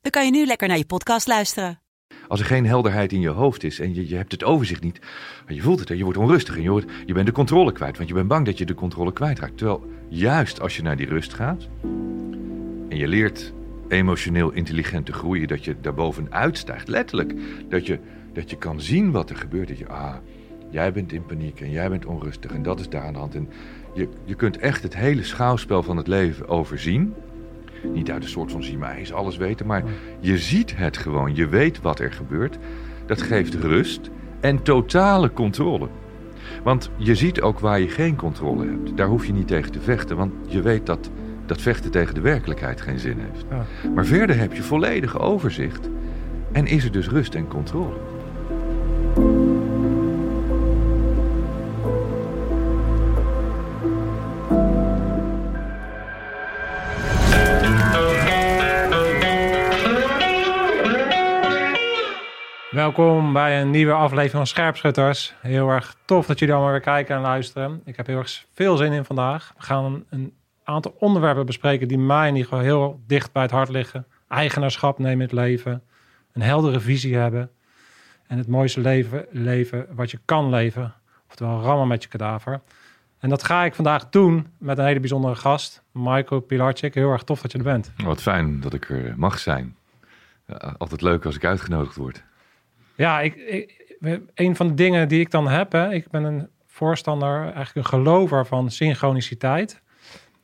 dan kan je nu lekker naar je podcast luisteren. Als er geen helderheid in je hoofd is en je, je hebt het overzicht niet, je voelt het en je wordt onrustig en je, wordt, je bent de controle kwijt, want je bent bang dat je de controle kwijtraakt. Terwijl juist als je naar die rust gaat en je leert emotioneel intelligent te groeien, dat je daarboven uitstijgt, letterlijk, dat je, dat je kan zien wat er gebeurt, dat je, ah, jij bent in paniek en jij bent onrustig en dat is daar aan de hand. En je, je kunt echt het hele schouwspel van het leven overzien. Niet uit een soort van zie maar eens alles weten, maar je ziet het gewoon. Je weet wat er gebeurt. Dat geeft rust en totale controle. Want je ziet ook waar je geen controle hebt. Daar hoef je niet tegen te vechten, want je weet dat dat vechten tegen de werkelijkheid geen zin heeft. Maar verder heb je volledig overzicht en is er dus rust en controle. Welkom bij een nieuwe aflevering van Scherpschutters. Heel erg tof dat jullie allemaal weer kijken en luisteren. Ik heb heel erg veel zin in vandaag. We gaan een aantal onderwerpen bespreken die mij in ieder geval heel dicht bij het hart liggen. Eigenaarschap nemen in het leven, een heldere visie hebben en het mooiste leven leven wat je kan leven. Oftewel rammen met je kadaver. En dat ga ik vandaag doen met een hele bijzondere gast, Michael Pilarczyk. Heel erg tof dat je er bent. Wat fijn dat ik er mag zijn. Ja, altijd leuk als ik uitgenodigd word. Ja, ik, ik, een van de dingen die ik dan heb, hè, ik ben een voorstander, eigenlijk een gelover van synchroniciteit.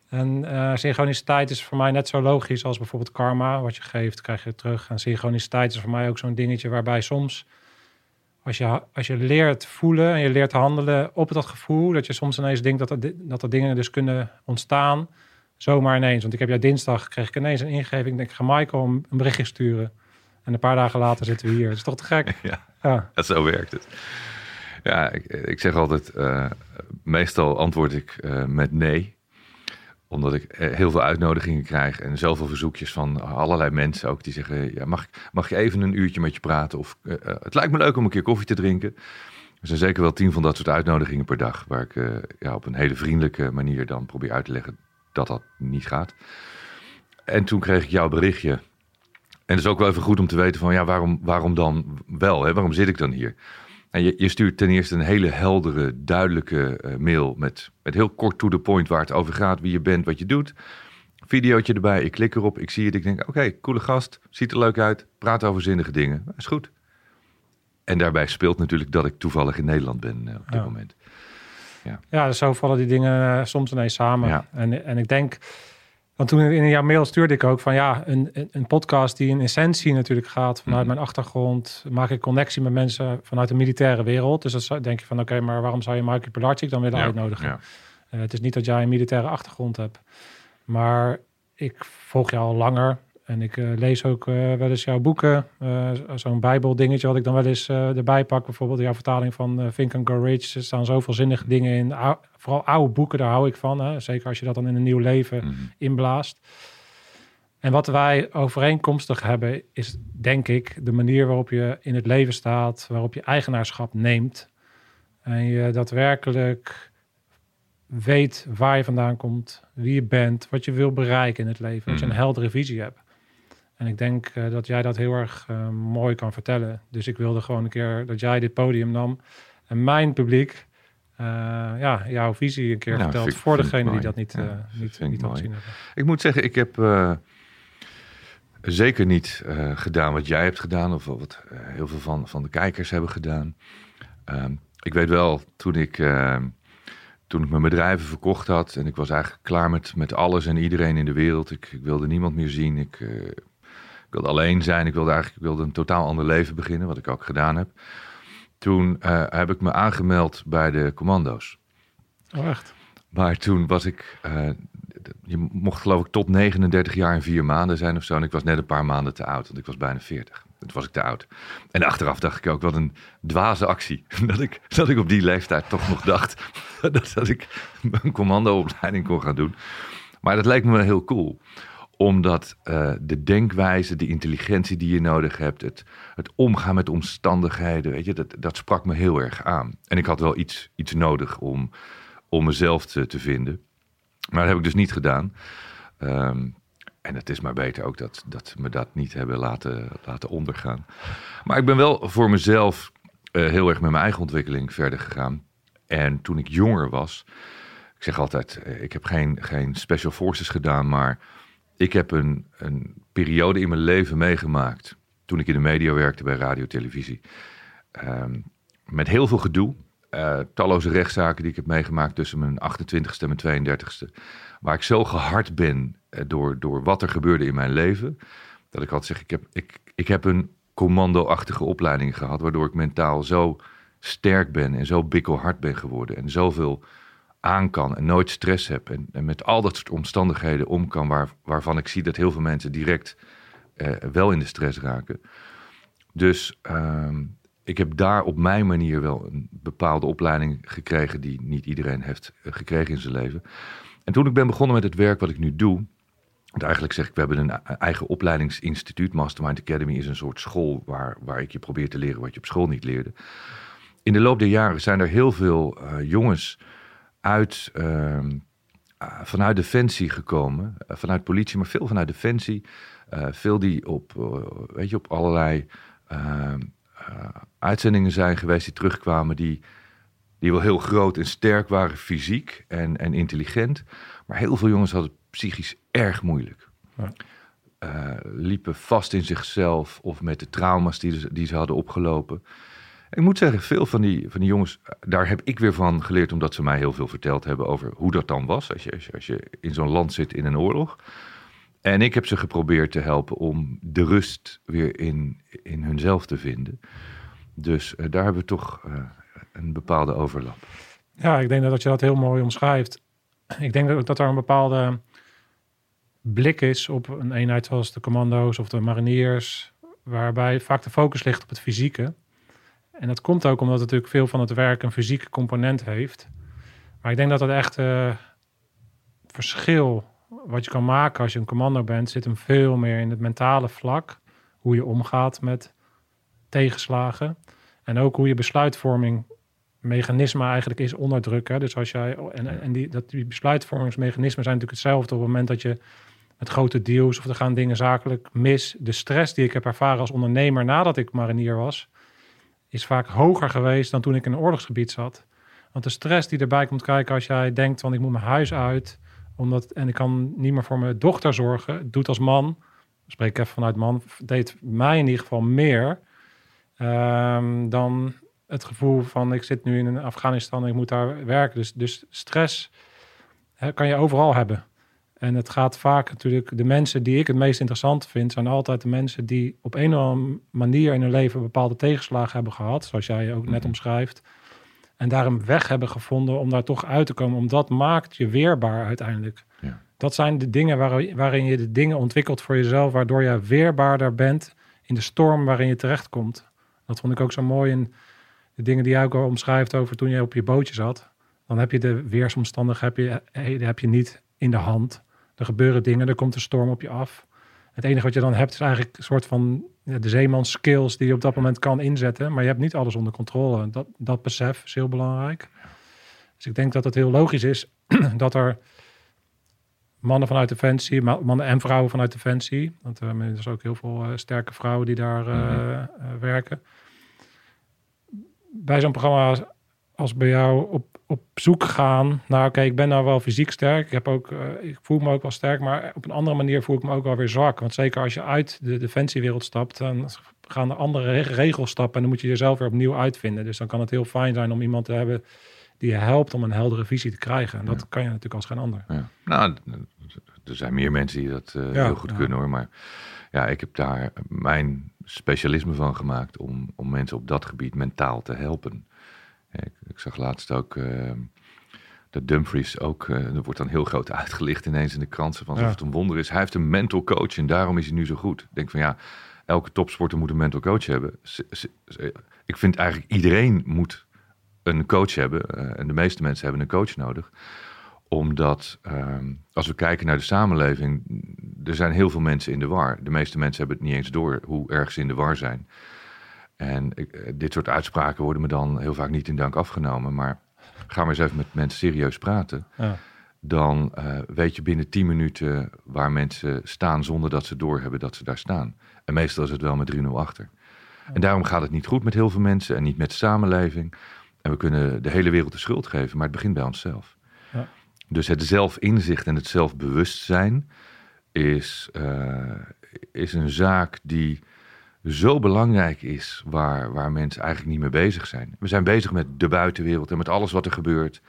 En uh, synchroniciteit is voor mij net zo logisch als bijvoorbeeld karma. Wat je geeft, krijg je terug. En synchroniciteit is voor mij ook zo'n dingetje waarbij soms, als je, als je leert voelen en je leert handelen op dat gevoel, dat je soms ineens denkt dat er, dat dingen dus kunnen ontstaan, zomaar ineens. Want ik heb jij dinsdag, kreeg ik ineens een ingeving, ik denk, ga Michael een berichtje sturen. En een paar dagen later zitten we hier. Het is toch te gek? Ja, ja. zo werkt het. Ja, ik, ik zeg altijd, uh, meestal antwoord ik uh, met nee omdat ik heel veel uitnodigingen krijg en zoveel verzoekjes van allerlei mensen ook die zeggen: ja, mag, mag je even een uurtje met je praten? Of uh, het lijkt me leuk om een keer koffie te drinken. Er zijn zeker wel tien van dat soort uitnodigingen per dag, waar ik ja, op een hele vriendelijke manier dan probeer uit te leggen dat dat niet gaat. En toen kreeg ik jouw berichtje. En het is ook wel even goed om te weten van ja, waarom, waarom dan wel? Hè? Waarom zit ik dan hier? En je, je, stuurt ten eerste een hele heldere, duidelijke uh, mail met, met heel kort to the point waar het over gaat, wie je bent, wat je doet. Videootje erbij, ik klik erop, ik zie het, ik denk, oké, coole gast, ziet er leuk uit, praat over zinnige dingen, is goed. En daarbij speelt natuurlijk dat ik toevallig in Nederland ben uh, op dit Ja. moment. Ja. Ja, dus zo vallen die dingen eh, soms ineens samen. Ja. En, en ik denk, want toen in jouw mail stuurde ik ook van ja, een, een- podcast die in essentie natuurlijk gaat vanuit Mhm. mijn achtergrond, maak ik connectie met mensen vanuit de militaire wereld. Dus dan denk je van oké, maar waarom zou je Michael Pilarczyk dan willen Ja, uitnodigen? ja. Eh, het is niet dat jij een militaire achtergrond hebt, maar ik volg jou al langer. En ik eh, lees ook eh, wel eens jouw boeken. Eh, Zo'n bijbeldingetje wat ik dan wel eens erbij pak. Bijvoorbeeld jouw vertaling van Think and Go Rich. Er staan zoveel zinnige dingen in. Ou- vooral oude boeken, daar hou ik van. Hè? Zeker als je dat dan in een nieuw leven Mhm. inblaast. En wat wij overeenkomstig hebben, is denk ik de manier waarop je in het leven staat, waarop je eigenaarschap neemt. En je daadwerkelijk weet waar je vandaan komt, wie je bent, wat je wil bereiken in het leven. Dat je een Mhm. heldere visie hebt. En ik denk eh, dat jij dat heel erg eh, mooi kan vertellen. Dus ik wilde gewoon een keer dat jij dit podium nam en mijn publiek eh, ja, jouw visie een keer Nou, vertelt vind ik- voor degene die dat niet, Ja, niet, niet hebben. Ik moet zeggen, ik heb zeker niet gedaan wat jij hebt gedaan, of wat heel veel van, van de kijkers hebben gedaan. Ehm, ik weet wel, toen ik, ehm, toen ik mijn bedrijven verkocht had en ik was eigenlijk klaar met, met alles en iedereen in de wereld. Ik, ik wilde niemand meer zien. Ik, ik wilde alleen zijn. Ik wilde eigenlijk ik wilde een totaal ander leven beginnen, wat ik ook gedaan heb. Toen eh, heb ik me aangemeld bij de commando's. Oh, echt? Maar toen was ik, eh, je mocht geloof ik tot 39 jaar en vier maanden zijn of zo. En ik was net een paar maanden te oud, want ik was bijna 40. Toen was ik te oud. En achteraf dacht ik ook, wat een dwaze actie. Dat ik, dat ik op die leeftijd toch nog dacht dat, dat ik een commandoopleiding kon gaan doen. Maar dat leek me wel heel cool omdat uh, de denkwijze, de intelligentie die je nodig hebt, het, het omgaan met omstandigheden, weet je, dat, dat sprak me heel erg aan. En ik had wel iets, iets nodig om, om mezelf te, te vinden. Maar dat heb ik dus niet gedaan. Um, en het is maar beter ook dat, dat me dat niet hebben laten, laten ondergaan. Maar ik ben wel voor mezelf uh, heel erg met mijn eigen ontwikkeling verder gegaan. En toen ik jonger was, ik zeg altijd, ik heb geen, geen special forces gedaan, maar ik heb een, een periode in mijn leven meegemaakt. Toen ik in de media werkte bij radio televisie. Um, met heel veel gedoe. Uh, talloze rechtszaken die ik heb meegemaakt tussen mijn 28ste en mijn 32ste. Waar ik zo gehard ben uh, door, door wat er gebeurde in mijn leven. Dat ik altijd zeg, ik heb, ik, ik heb een commando-achtige opleiding gehad. Waardoor ik mentaal zo sterk ben en zo bikkelhard ben geworden. En zoveel aan kan en nooit stress heb. En, en, met al dat soort omstandigheden om kan waar, waarvan ik zie dat heel veel mensen direct uh, wel in de stress raken. Dus uh, ik heb daar op mijn manier wel een bepaalde opleiding gekregen die niet iedereen heeft uh, gekregen in zijn leven. En toen ik ben begonnen met het werk wat ik nu doe, want eigenlijk zeg ik, we hebben een eigen opleidingsinstituut. Mastermind Academy is een soort school waar, waar ik je probeer te leren wat je op school niet leerde. In de loop der jaren zijn er heel veel jongens uit, uh, vanuit Defensie gekomen. Uh, vanuit politie, maar veel vanuit Defensie. Uh, veel die op, weet je, op allerlei ehm, uitzendingen zijn geweest die terugkwamen. Die, die wel heel groot en sterk waren fysiek en, en intelligent. Maar heel veel jongens hadden psychisch erg moeilijk. Ja. liepen vast in zichzelf of met de trauma's die, die ze hadden opgelopen. Ik moet zeggen, veel van die, van die jongens, daar heb ik weer van geleerd, omdat ze mij heel veel verteld hebben over hoe dat dan was als je, als je, in zo'n land zit in een oorlog. En ik heb ze geprobeerd te helpen om de rust weer in, in hunzelf te vinden. Dus uh, daar hebben we toch uh, een bepaalde overlap. Ja, ik denk dat je dat heel mooi omschrijft. Ik denk dat, dat er een bepaalde blik is op een eenheid zoals de commando's of de mariniers, waarbij vaak de focus ligt op het fysieke. En dat komt ook omdat natuurlijk veel van het werk een fysieke component heeft. Maar ik denk dat het echt uh, verschil wat je kan maken als je een commando bent, zit hem veel meer in het mentale vlak. Hoe je omgaat met tegenslagen. En ook hoe je besluitvorming mechanisme eigenlijk is onderdrukken. Dus als jij, en, en die, dat, die besluitvormingsmechanismen zijn natuurlijk hetzelfde op het moment dat je met grote deals of er gaan dingen zakelijk mis. De stress die ik heb ervaren als ondernemer nadat ik marinier was, is vaak hoger geweest dan toen ik in een oorlogsgebied zat. Want de stress die erbij komt kijken als jij denkt van ik moet mijn huis uit omdat, en ik kan niet meer voor mijn dochter zorgen, doet als man, spreek even vanuit man, deed mij in ieder geval meer um, dan het gevoel van ik zit nu in Afghanistan en ik moet daar werken. Dus, dus stress kan je overal hebben. En het gaat vaak natuurlijk, de mensen die ik het meest interessant vind, zijn altijd de mensen die op een of andere manier in hun leven bepaalde tegenslagen hebben gehad, zoals jij ook net mhm. omschrijft. En daar een weg hebben gevonden om daar toch uit te komen. Omdat maakt je weerbaar uiteindelijk. Ja. Dat zijn de dingen waarin je de dingen ontwikkelt voor jezelf, waardoor je weerbaarder bent in de storm waarin je terechtkomt. Dat vond ik ook zo mooi in de dingen die jij ook al omschrijft over toen je op je bootje zat. Dan heb je de weersomstandigheden heb je, heb je niet in de hand. Er gebeuren dingen, er komt een storm op je af. Het enige wat je dan hebt is eigenlijk een soort van de zeemans skills die je op dat moment kan inzetten. Maar je hebt niet alles onder controle. Dat, dat besef is heel belangrijk. Dus ik denk dat het heel logisch is dat er mannen vanuit Defensie, mannen en vrouwen vanuit Defensie, want uh, er zijn ook heel veel uh, sterke vrouwen die daar mm -hmm. werken. Bij zo'n programma als bij jou op, op zoek gaan naar, oké, ik ben nou wel fysiek sterk. Ik, heb ook, uh, ik voel me ook wel sterk, maar op een andere manier voel ik me ook wel weer zwak. Want zeker als je uit de defensiewereld stapt, dan gaan er andere regels stappen en dan moet je jezelf weer opnieuw uitvinden. Dus dan kan het heel fijn zijn om iemand te hebben die je helpt om een heldere visie te krijgen. En dat kan je natuurlijk als geen ander. Ja. Nou, er zijn meer mensen die dat uh, heel goed kunnen hoor, maar ja, ik heb daar mijn specialisme van gemaakt om, om mensen op dat gebied mentaal te helpen. Ik, ik zag laatst ook uh, dat Dumfries ook, uh, er wordt dan heel groot uitgelicht ineens in de kranten van alsof het een wonder is. Hij heeft een mental coach en daarom is hij nu zo goed. Ik denk van ja, elke topsporter moet een mental coach hebben. S- Ik vind eigenlijk iedereen moet een coach hebben. eh, en de meeste mensen hebben een coach nodig. Omdat ehm, als we kijken naar de samenleving, er zijn heel veel mensen in de war. De meeste mensen hebben het niet eens door hoe erg ze in de war zijn. En ik, eh, dit soort uitspraken worden me dan heel vaak niet in dank afgenomen. Maar ga maar eens even met mensen serieus praten. Ja. Dan eh, weet je binnen 10 minuten waar mensen staan zonder dat ze doorhebben dat ze daar staan. En meestal is het wel met 3-0 achter. En daarom gaat het niet goed met heel veel mensen en niet met de samenleving. En we kunnen de hele wereld de schuld geven, maar het begint bij onszelf. Ja. Dus het zelfinzicht en het zelfbewustzijn is, eh, is een zaak die zo belangrijk is, waar, waar mensen eigenlijk niet mee bezig zijn. We zijn bezig met de buitenwereld en met alles wat er gebeurt.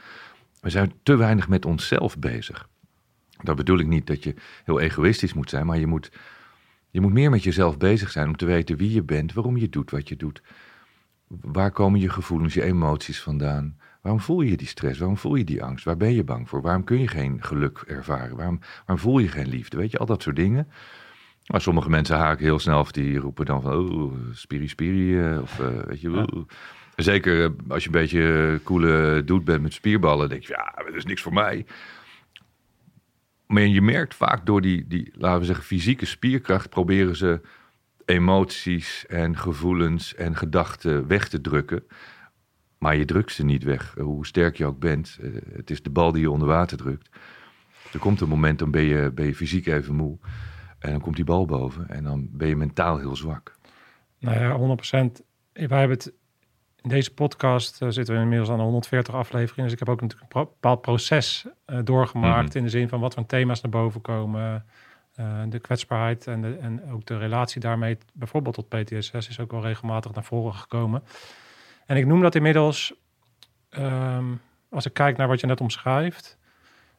We zijn te weinig met onszelf bezig. Dat bedoel ik niet dat je heel egoïstisch moet zijn, maar je moet, je moet meer met jezelf bezig zijn om te weten wie je bent, waarom je doet wat je doet. Waar komen je gevoelens, je emoties vandaan? Waarom voel je die stress? Waarom voel je die angst? Waar ben je bang voor? Waarom kun je geen geluk ervaren? Waarom, waarom voel je geen liefde? Weet je, al dat soort dingen. Maar sommige mensen haken heel snel of die roepen dan van, oh, spiri spiri, eh, of eh, weet je, oeh. Zeker eh, als je een beetje coole doet bent met spierballen, denk je, ja, dat is niks voor mij. Maar je merkt vaak door die, die, laten we zeggen, fysieke spierkracht, proberen ze emoties en gevoelens en gedachten weg te drukken. Maar je drukt ze niet weg, hoe sterk je ook bent. Het is de bal die je onder water drukt. Er komt een moment, dan ben je, ben je fysiek even moe. En dan komt die bal boven en dan ben je mentaal heel zwak. Nou ja, 100%. Wij hebben het in deze podcast eh, zitten we inmiddels aan de 140 afleveringen. Dus ik heb ook natuurlijk een bepaald proces eh, doorgemaakt Mhm. in de zin van wat voor thema's naar boven komen. Eh, de kwetsbaarheid en, de, en ook de relatie daarmee, bijvoorbeeld tot PTSS, is ook wel regelmatig naar voren gekomen. En ik noem dat inmiddels, ehm, als ik kijk naar wat je net omschrijft,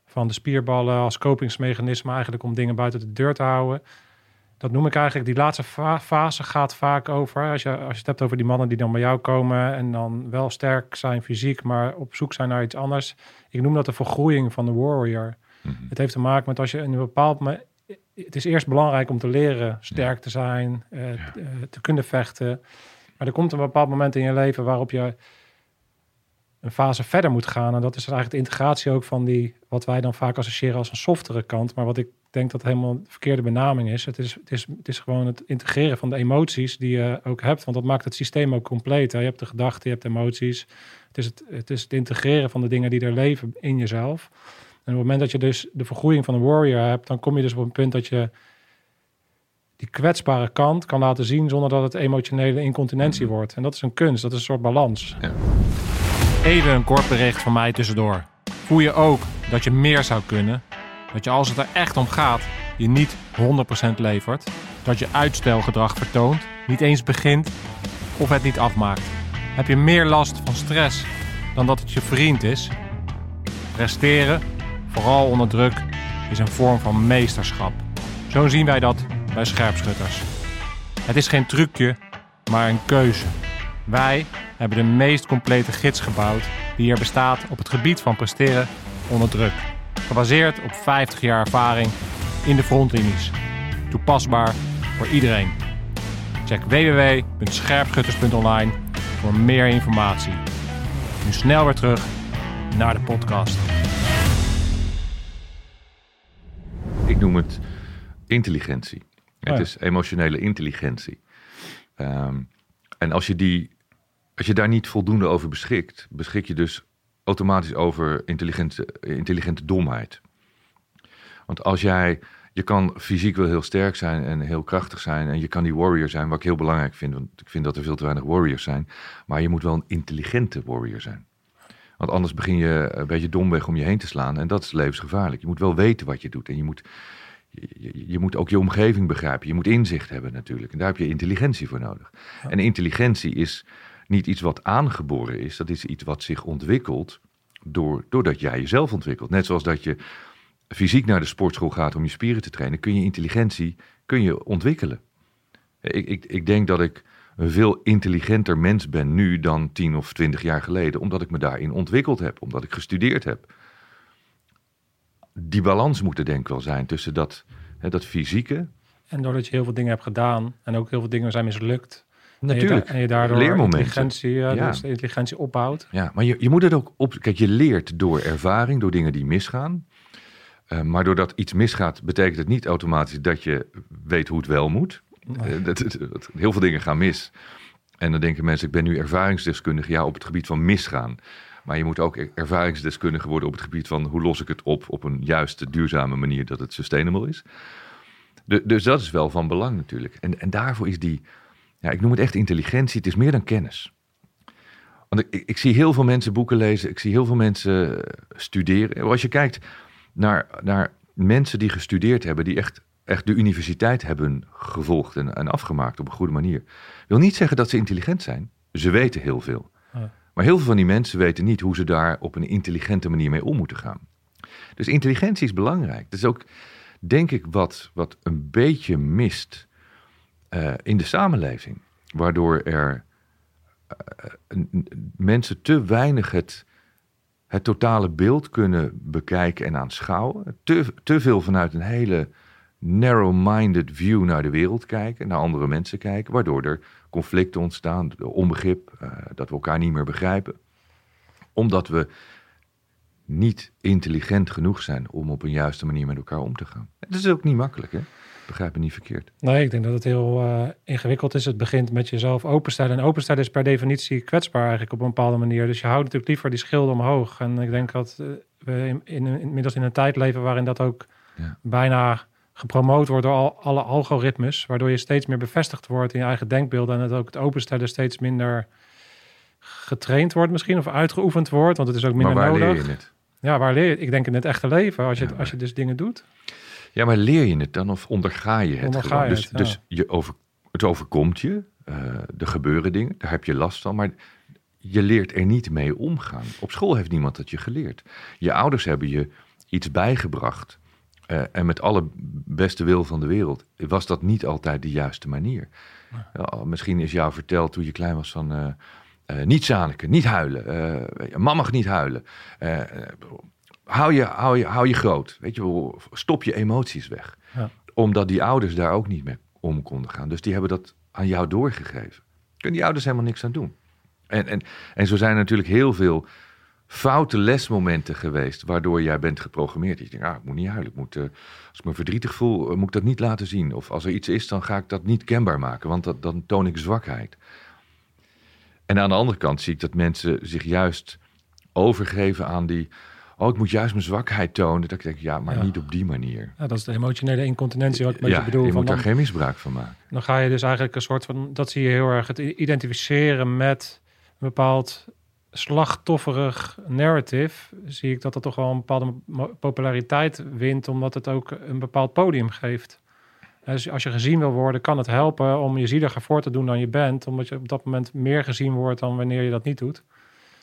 van de spierballen als kopingsmechanisme eigenlijk om dingen buiten de deur te houden. Dat noem ik eigenlijk, die laatste fa- fase gaat vaak over, als je, als je het hebt over die mannen die dan bij jou komen en dan wel sterk zijn fysiek, maar op zoek zijn naar iets anders. Ik noem dat de vergroeiing van de warrior. Mhm. Het heeft te maken met als je een bepaald moment. Het is eerst belangrijk om te leren sterk te zijn, eh, eh, te kunnen vechten. Maar er komt een bepaald moment in je leven waarop je een fase verder moet gaan. En dat is eigenlijk de integratie ook van die, wat wij dan vaak associëren als een softere kant. Maar wat ik denk dat helemaal de verkeerde benaming is. Het is, het is, het is gewoon het integreren van de emoties die je ook hebt. Want dat maakt het systeem ook compleet. Hè. Je hebt de gedachten, je hebt de emoties. Het is het, het is het integreren van de dingen die er leven in jezelf. En op het moment dat je dus de vergroeiing van een warrior hebt, dan kom je dus op een punt dat je die kwetsbare kant kan laten zien zonder dat het emotionele incontinentie wordt. En dat is een kunst, dat is een soort balans. Ja. Even een kort bericht van mij tussendoor. Voel je ook dat je meer zou kunnen? Dat je als het er echt om gaat, je niet 100% levert? Dat je uitstelgedrag vertoont, niet eens begint of het niet afmaakt? Heb je meer last van stress dan dat het je vriend is? Presteren, vooral onder druk, is een vorm van meesterschap. Zo zien wij dat bij scherpschutters. Het is geen trucje, maar een keuze. Wij hebben de meest complete gids gebouwd die er bestaat op het gebied van presteren onder druk. Gebaseerd op 50 jaar ervaring in de frontlinies. Toepasbaar voor iedereen. Check www.scherpschutters.online voor meer informatie. Nu snel weer terug naar de podcast. Ik noem het intelligentie. Het ja. is emotionele intelligentie. Ehm, en als je, die, als je daar niet voldoende over beschikt, beschik je dus automatisch over intelligente, intelligente domheid. Want als jij, je kan fysiek wel heel sterk zijn en heel krachtig zijn en je kan die warrior zijn, wat ik heel belangrijk vind, want ik vind dat er veel te weinig warriors zijn, maar je moet wel een intelligente warrior zijn. Want anders begin je een beetje domweg om je heen te slaan en dat is levensgevaarlijk. Je moet wel weten wat je doet en je moet, je, moet ook je omgeving begrijpen. Je moet inzicht hebben natuurlijk en daar heb je intelligentie voor nodig. En intelligentie is niet iets wat aangeboren is, dat is iets wat zich ontwikkelt door, doordat jij jezelf ontwikkelt. Net zoals dat je fysiek naar de sportschool gaat om je spieren te trainen, kun je intelligentie kun je ontwikkelen. Ik, ik, ik denk dat ik een veel intelligenter mens ben nu dan tien of twintig jaar geleden, omdat ik me daarin ontwikkeld heb, omdat ik gestudeerd heb. die balans moet er denk ik wel zijn tussen dat, hè, dat fysieke. En doordat je heel veel dingen hebt gedaan en ook heel veel dingen zijn mislukt. En je, Natuurlijk, da- en je daardoor intelligentie, eh, Ja. dus intelligentie opbouwt. Ja, maar je, je moet het ook op. Kijk, je leert door ervaring, door dingen die misgaan. Eh, maar doordat iets misgaat, betekent het niet automatisch dat je weet hoe het wel moet. Eh, dat, dat- dat- heel veel dingen gaan mis. En dan denken mensen, ik ben nu ervaringsdeskundige. Ja, op het gebied van misgaan. Maar je moet ook er- ervaringsdeskundige worden op het gebied van hoe los ik het op op een juiste, duurzame manier dat het sustainable is. De- dus dat is wel van belang natuurlijk. En, en daarvoor is die, ja, ik noem het echt intelligentie. Het is meer dan kennis. Want ik, ik, zie heel veel mensen boeken lezen. Ik zie heel veel mensen eh, studeren. Als je kijkt naar, naar mensen die gestudeerd hebben, die echt, echt de universiteit hebben gevolgd en, en afgemaakt op een goede manier. Wil niet zeggen dat ze intelligent zijn. Ze weten heel veel. Ja. Maar heel veel van die mensen weten niet hoe ze daar op een intelligente manier mee om moeten gaan. Dus intelligentie is belangrijk. Dat is ook, denk ik, wat, wat een beetje mist eh, in de samenleving. Waardoor er eh, mensen te weinig het, het totale beeld kunnen bekijken en aanschouwen. Te, te veel vanuit een hele narrow-minded view naar de wereld kijken, naar andere mensen kijken, waardoor er conflicten ontstaan, onbegrip, eh, dat we elkaar niet meer begrijpen. Omdat we niet intelligent genoeg zijn om op een juiste manier met elkaar om te gaan. Het is ook niet makkelijk, hè? Begrijp me niet verkeerd. Nee, ik denk dat het heel eh, ingewikkeld is. Het begint met jezelf openstellen. En openstellen is per definitie kwetsbaar eigenlijk op een bepaalde manier. Dus je houdt natuurlijk liever die schilden omhoog. En ik denk dat eh, we in, in, inmiddels in een tijd leven waarin dat ook Ja. bijna gepromoot wordt door al, alle algoritmes. Waardoor je steeds meer bevestigd wordt in je eigen denkbeelden. En dat ook het openstellen steeds minder getraind wordt misschien. Of uitgeoefend wordt. Want het is ook Maar minder waar nodig. leer je het? Ja, waar leer je het? Ik denk in het echte leven. Als je, Ja, als je dus dingen doet. Ja, maar leer je het dan of onderga je het Onderga gewoon? je dus het, ja. dus je over, het overkomt je, eh, er gebeuren dingen, daar heb je last van, maar je leert er niet mee omgaan. Op school heeft niemand het je geleerd. Je ouders hebben je iets bijgebracht. eh, en met alle beste wil van de wereld was dat niet altijd de juiste manier. Ja, misschien is jou verteld toen je klein was van... eh, niet zaniken, niet huilen. man mag niet huilen. Hou, je, hou, je, hou je groot. Weet je, wel, stop je emoties weg. Ja. Omdat die ouders daar ook niet mee om konden gaan. Dus die hebben dat aan jou doorgegeven. Kunnen die ouders helemaal niks aan doen. En, en, en zo zijn er natuurlijk heel veel foute lesmomenten geweest... waardoor jij bent geprogrammeerd. Je denkt, ah, ik moet niet huilen. Ik moet, eh, als ik me verdrietig voel, eh, moet ik dat niet laten zien. Of als er iets is, dan ga ik dat niet kenbaar maken. Want dat, dan toon ik zwakheid. En aan de andere kant zie ik dat mensen zich juist overgeven aan die... Oh, ik moet juist mijn zwakheid tonen. Dat ik denk, ja, maar Ja. niet op die manier. Ja, dat is de emotionele incontinentie wat ik ja, bedoel. je van moet daar geen misbruik van maken. Dan ga je dus eigenlijk een soort van, dat zie je heel erg, het identificeren met een bepaald slachtofferig narrative. Zie ik dat dat toch wel een bepaalde populariteit wint, omdat het ook een bepaald podium geeft. Dus als je gezien wil worden, kan het helpen om je zieliger voor te doen dan je bent, omdat je op dat moment meer gezien wordt dan wanneer je dat niet doet.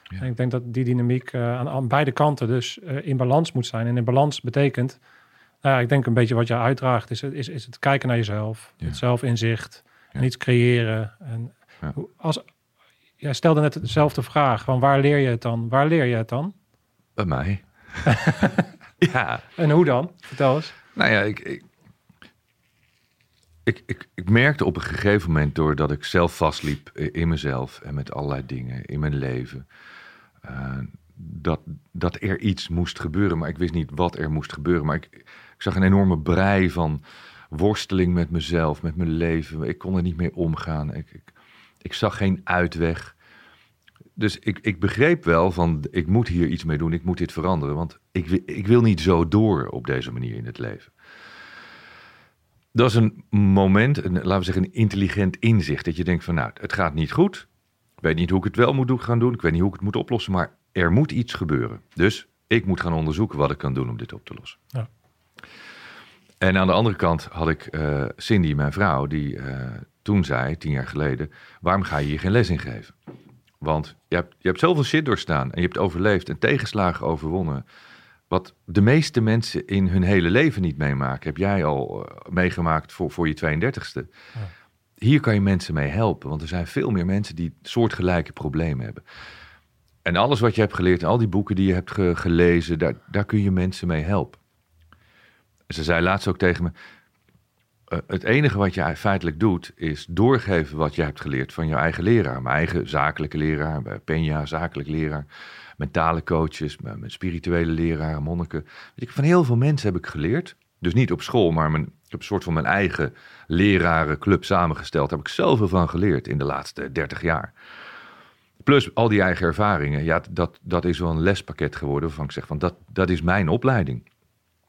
Ja. En ik denk dat die dynamiek eh, aan, aan beide kanten dus eh, in balans moet zijn. En in balans betekent, nou ja, ik denk een beetje wat je uitdraagt, is, het- is, is het kijken naar jezelf, Ja. het zelfinzicht en iets creëren. En als, jij stelde net dezelfde vraag, van waar leer je het dan? Waar leer je het dan? Bij mij. ja, En hoe dan? Vertel eens. nou ja, ik, ik, ik, ik, ik merkte op een gegeven moment, doordat ik zelf vastliep in mezelf en met allerlei dingen in mijn leven, eh, dat, dat er iets moest gebeuren. Maar ik wist niet wat er moest gebeuren. Maar ik, ik zag een enorme brei van worsteling met mezelf, met mijn leven. Ik kon er niet mee omgaan. Ik, ik, ik zag geen uitweg. Dus ik, ik begreep wel van, ik moet hier iets mee doen, ik moet dit veranderen. Want ik, ik wil niet zo door op deze manier in het leven. Dat is een moment, laten we zeggen een intelligent inzicht. Dat je denkt van, nou, het gaat niet goed. Ik weet niet hoe ik het wel moet gaan doen. Ik weet niet hoe ik het moet oplossen, maar er moet iets gebeuren. Dus ik moet gaan onderzoeken wat ik kan doen om dit op te lossen. Ja. En aan de andere kant had ik eh, Cindy, mijn vrouw, die eh, toen zei, tien jaar geleden, waarom ga je hier geen les in geven? Want je hebt, je hebt zoveel shit doorstaan en je hebt overleefd en tegenslagen overwonnen. Wat de meeste mensen in hun hele leven niet meemaken, heb jij al eh, meegemaakt voor, voor je 32ste. Ja. Hier kan je mensen mee helpen, want er zijn veel meer mensen die soortgelijke problemen hebben. En alles wat je hebt geleerd, en al die boeken die je hebt ge- gelezen, daar, daar kun je mensen mee helpen. Ze zei laatst ook tegen me, eh, het enige wat je feitelijk doet, is doorgeven wat je hebt geleerd van je eigen leraar. Mijn eigen zakelijke leraar, Peña, zakelijk leraar, mentale coaches, mijn, spirituele leraar, monniken. Van heel veel mensen heb ik geleerd. Dus niet op school, maar mijn, heb een soort van mijn eigen lerarenclub samengesteld. Daar heb ik zoveel van geleerd in de laatste 30 jaar. Plus al die eigen ervaringen. Ja, dat, dat is wel een lespakket geworden waarvan ik zeg van dat, dat is mijn opleiding.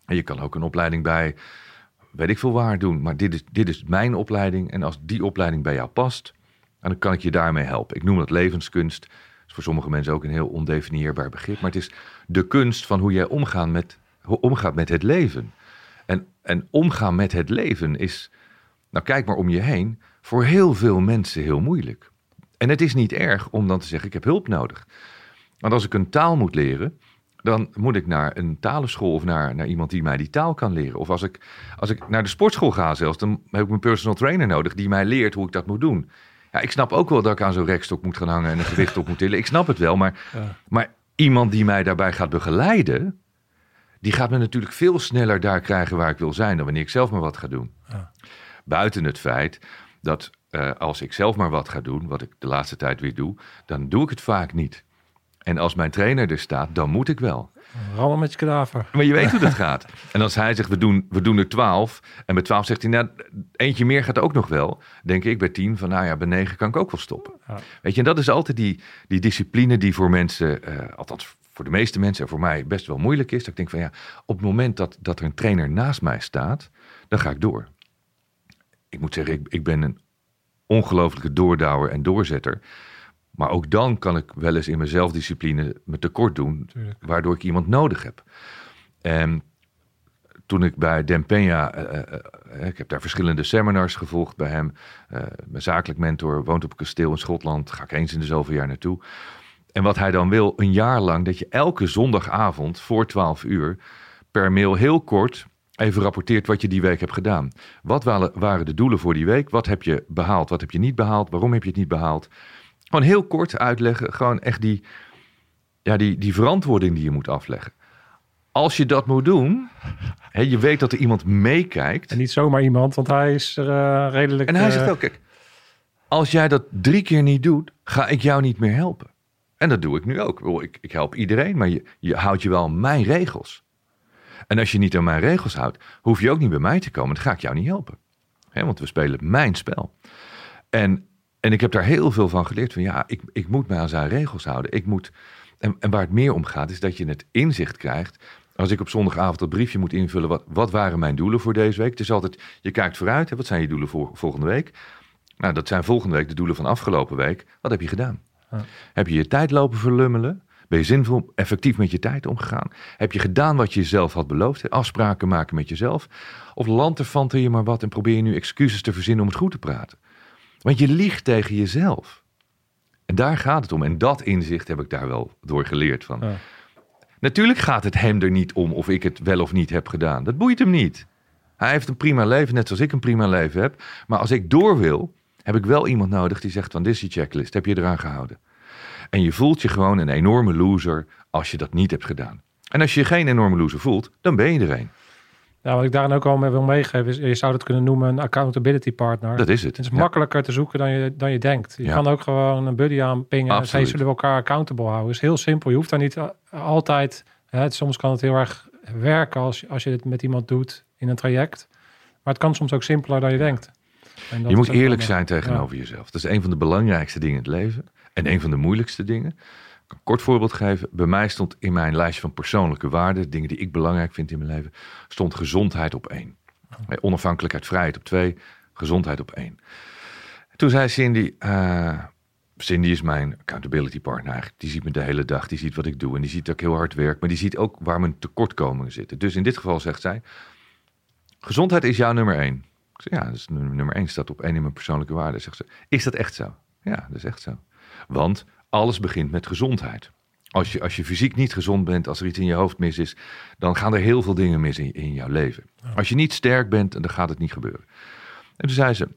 En je kan ook een opleiding bij weet ik veel waar doen. Maar dit is, dit is mijn opleiding. En als die opleiding bij jou past, dan kan ik je daarmee helpen. Ik noem dat levenskunst. Is voor sommige mensen ook een heel ondefinieerbaar begrip. Maar het is de kunst van hoe jij met, omgaat met het leven. En, omgaan met het leven is, nou kijk maar om je heen, voor heel veel mensen heel moeilijk. En het is niet erg om dan te zeggen, ik heb hulp nodig. Want als ik een taal moet leren, dan moet ik naar een talenschool of naar, naar iemand die mij die taal kan leren. Of als ik, als ik naar de sportschool ga zelfs, dan heb ik mijn personal trainer nodig die mij leert hoe ik dat moet doen. Ja, ik snap ook wel dat ik aan zo'n rekstok moet gaan hangen en een gewicht op moet tillen. Ik snap het wel, maar, maar iemand die mij daarbij gaat begeleiden, die gaat me natuurlijk veel sneller daar krijgen waar ik wil zijn dan wanneer ik zelf maar wat ga doen. Ja. Buiten het feit dat uh, als ik zelf maar wat ga doen, wat ik de laatste tijd weer doe, dan doe ik het vaak niet. En als mijn trainer er staat, dan moet ik wel. Rammen met je kadaver. Maar je weet hoe dat gaat. En als hij zegt, we doen, we doen er twaalf. En bij twaalf zegt hij, nou, eentje meer gaat ook nog wel. Denk ik bij tien van, nou ja, bij negen kan ik ook wel stoppen. Weet je, en dat is altijd die, die discipline die voor mensen, uh, althans voor de meeste mensen en voor mij best wel moeilijk is. Dat ik denk van, ja, op het moment dat, dat er een trainer naast mij staat, dan ga ik door. Ik moet zeggen, ik, ik ben een ongelofelijke doordouwer en doorzetter. Maar ook dan kan ik wel eens in mijn zelfdiscipline me tekort doen, waardoor ik iemand nodig heb. En toen ik bij Dempeña, uh, uh, ik heb daar verschillende seminars gevolgd bij hem. mijn zakelijk mentor woont op een kasteel in Schotland, ga ik eens in de zoveel jaar naartoe. En wat hij dan wil, een jaar lang, dat je elke zondagavond voor 12 uur per mail heel kort even rapporteert wat je die week hebt gedaan. Wat waren de doelen voor die week? Wat heb je behaald? Wat heb je niet behaald? Waarom heb je het niet behaald? Gewoon heel kort uitleggen. Gewoon echt die, ja, die, die verantwoording die je moet afleggen. Als je dat moet doen, hè, je weet dat er iemand meekijkt. En niet zomaar iemand, want hij is er uh, redelijk... En hij zegt ook, kijk, als jij dat drie keer niet doet, ga ik jou niet meer helpen. En dat doe ik nu ook. Ik, ik help iedereen, maar je, houdt je wel aan mijn regels. En als je niet aan mijn regels houdt, hoef je ook niet bij mij te komen. Dan ga ik jou niet helpen. want we spelen mijn spel. En en ik heb daar heel veel van geleerd. Van ja, ik, ik moet me aan zijn regels houden. Ik moet, en, en waar het meer om gaat, is dat je het inzicht krijgt. Als ik op zondagavond dat briefje moet invullen, wat, wat waren mijn doelen voor deze week? Het is altijd, je kijkt vooruit, hè, wat zijn je doelen voor volgende week? Nou, dat zijn volgende week de doelen van afgelopen week. Wat heb je gedaan? Heb je je tijd lopen verlummelen? Ben je zinvol, effectief met je tijd omgegaan? Heb je gedaan wat je jezelf had beloofd? Afspraken maken met jezelf? Of lanterfanten je maar wat en probeer je nu excuses te verzinnen om het goed te praten? Want je liegt tegen jezelf. En daar gaat het om. En dat inzicht heb ik daar wel door geleerd van. Natuurlijk gaat het hem er niet om of ik het wel of niet heb gedaan. Dat boeit hem niet. Hij heeft een prima leven, net zoals ik een prima leven heb. Maar als ik door wil, heb ik wel iemand nodig die zegt van dit is die checklist. Heb je eraan gehouden? En je voelt je gewoon een enorme loser als je dat niet hebt gedaan. En als je je geen enorme loser voelt, dan ben je er een. Ja, wat ik daarin ook al mee wil meegeven is, je zou het kunnen noemen een accountability partner. Dat is het. Het is makkelijker te zoeken dan je, dan je denkt. Je kan ook gewoon een buddy aanpingen en zij zullen we elkaar accountable houden. Het is heel simpel. Je hoeft daar niet altijd, hè, soms kan het heel erg werken als, als je het met iemand doet in een traject. Maar het kan soms ook simpeler dan je denkt. Je moet eerlijk zijn tegenover jezelf. Dat is een van de belangrijkste dingen in het leven. En een van de moeilijkste dingen een kort voorbeeld geven. Bij mij stond in mijn lijstje van persoonlijke waarden, dingen die ik belangrijk vind in mijn leven, stond gezondheid op één. Oh. Onafhankelijkheid, vrijheid op twee, gezondheid op één. Toen zei Cindy, uh, Cindy is mijn accountability partner eigenlijk. Die ziet me de hele dag, die ziet wat ik doe en die ziet dat ik heel hard werk, maar die ziet ook waar mijn tekortkomingen zitten. Dus in dit geval zegt zij, gezondheid is jouw nummer één. Ik ja, dus nummer één staat op één in mijn persoonlijke waarden. Zegt ze, is dat echt zo? Ja, dat is echt zo. Want alles begint met gezondheid. Als je, als je fysiek niet gezond bent, als er iets in je hoofd mis is, dan gaan er heel veel dingen mis in, in jouw leven. Als je niet sterk bent, dan gaat het niet gebeuren. En toen zei ze,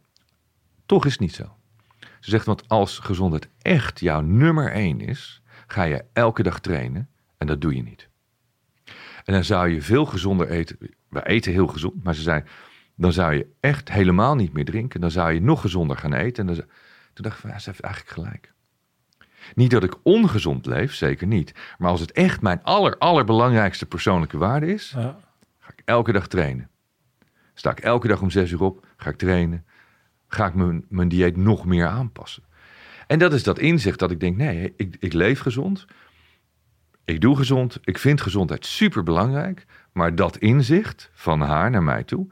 toch is het niet zo. Ze zegt, want als gezondheid echt jouw nummer één is, ga je elke dag trainen en dat doe je niet. En dan zou je veel gezonder eten. We eten heel gezond, maar ze zei, dan zou je echt helemaal niet meer drinken. Dan zou je nog gezonder gaan eten. En dan, toen dacht ik van, ja, ze heeft eigenlijk gelijk. Niet dat ik ongezond leef, zeker niet. Maar als het echt mijn aller, allerbelangrijkste persoonlijke waarde is, Ja. ga ik elke dag trainen. Sta ik elke dag om zes uur op, ga ik trainen. Ga ik mijn, mijn dieet nog meer aanpassen. En dat is dat inzicht dat ik denk, nee, ik, ik leef gezond. Ik doe gezond. Ik vind gezondheid super belangrijk. Maar dat inzicht van haar naar mij toe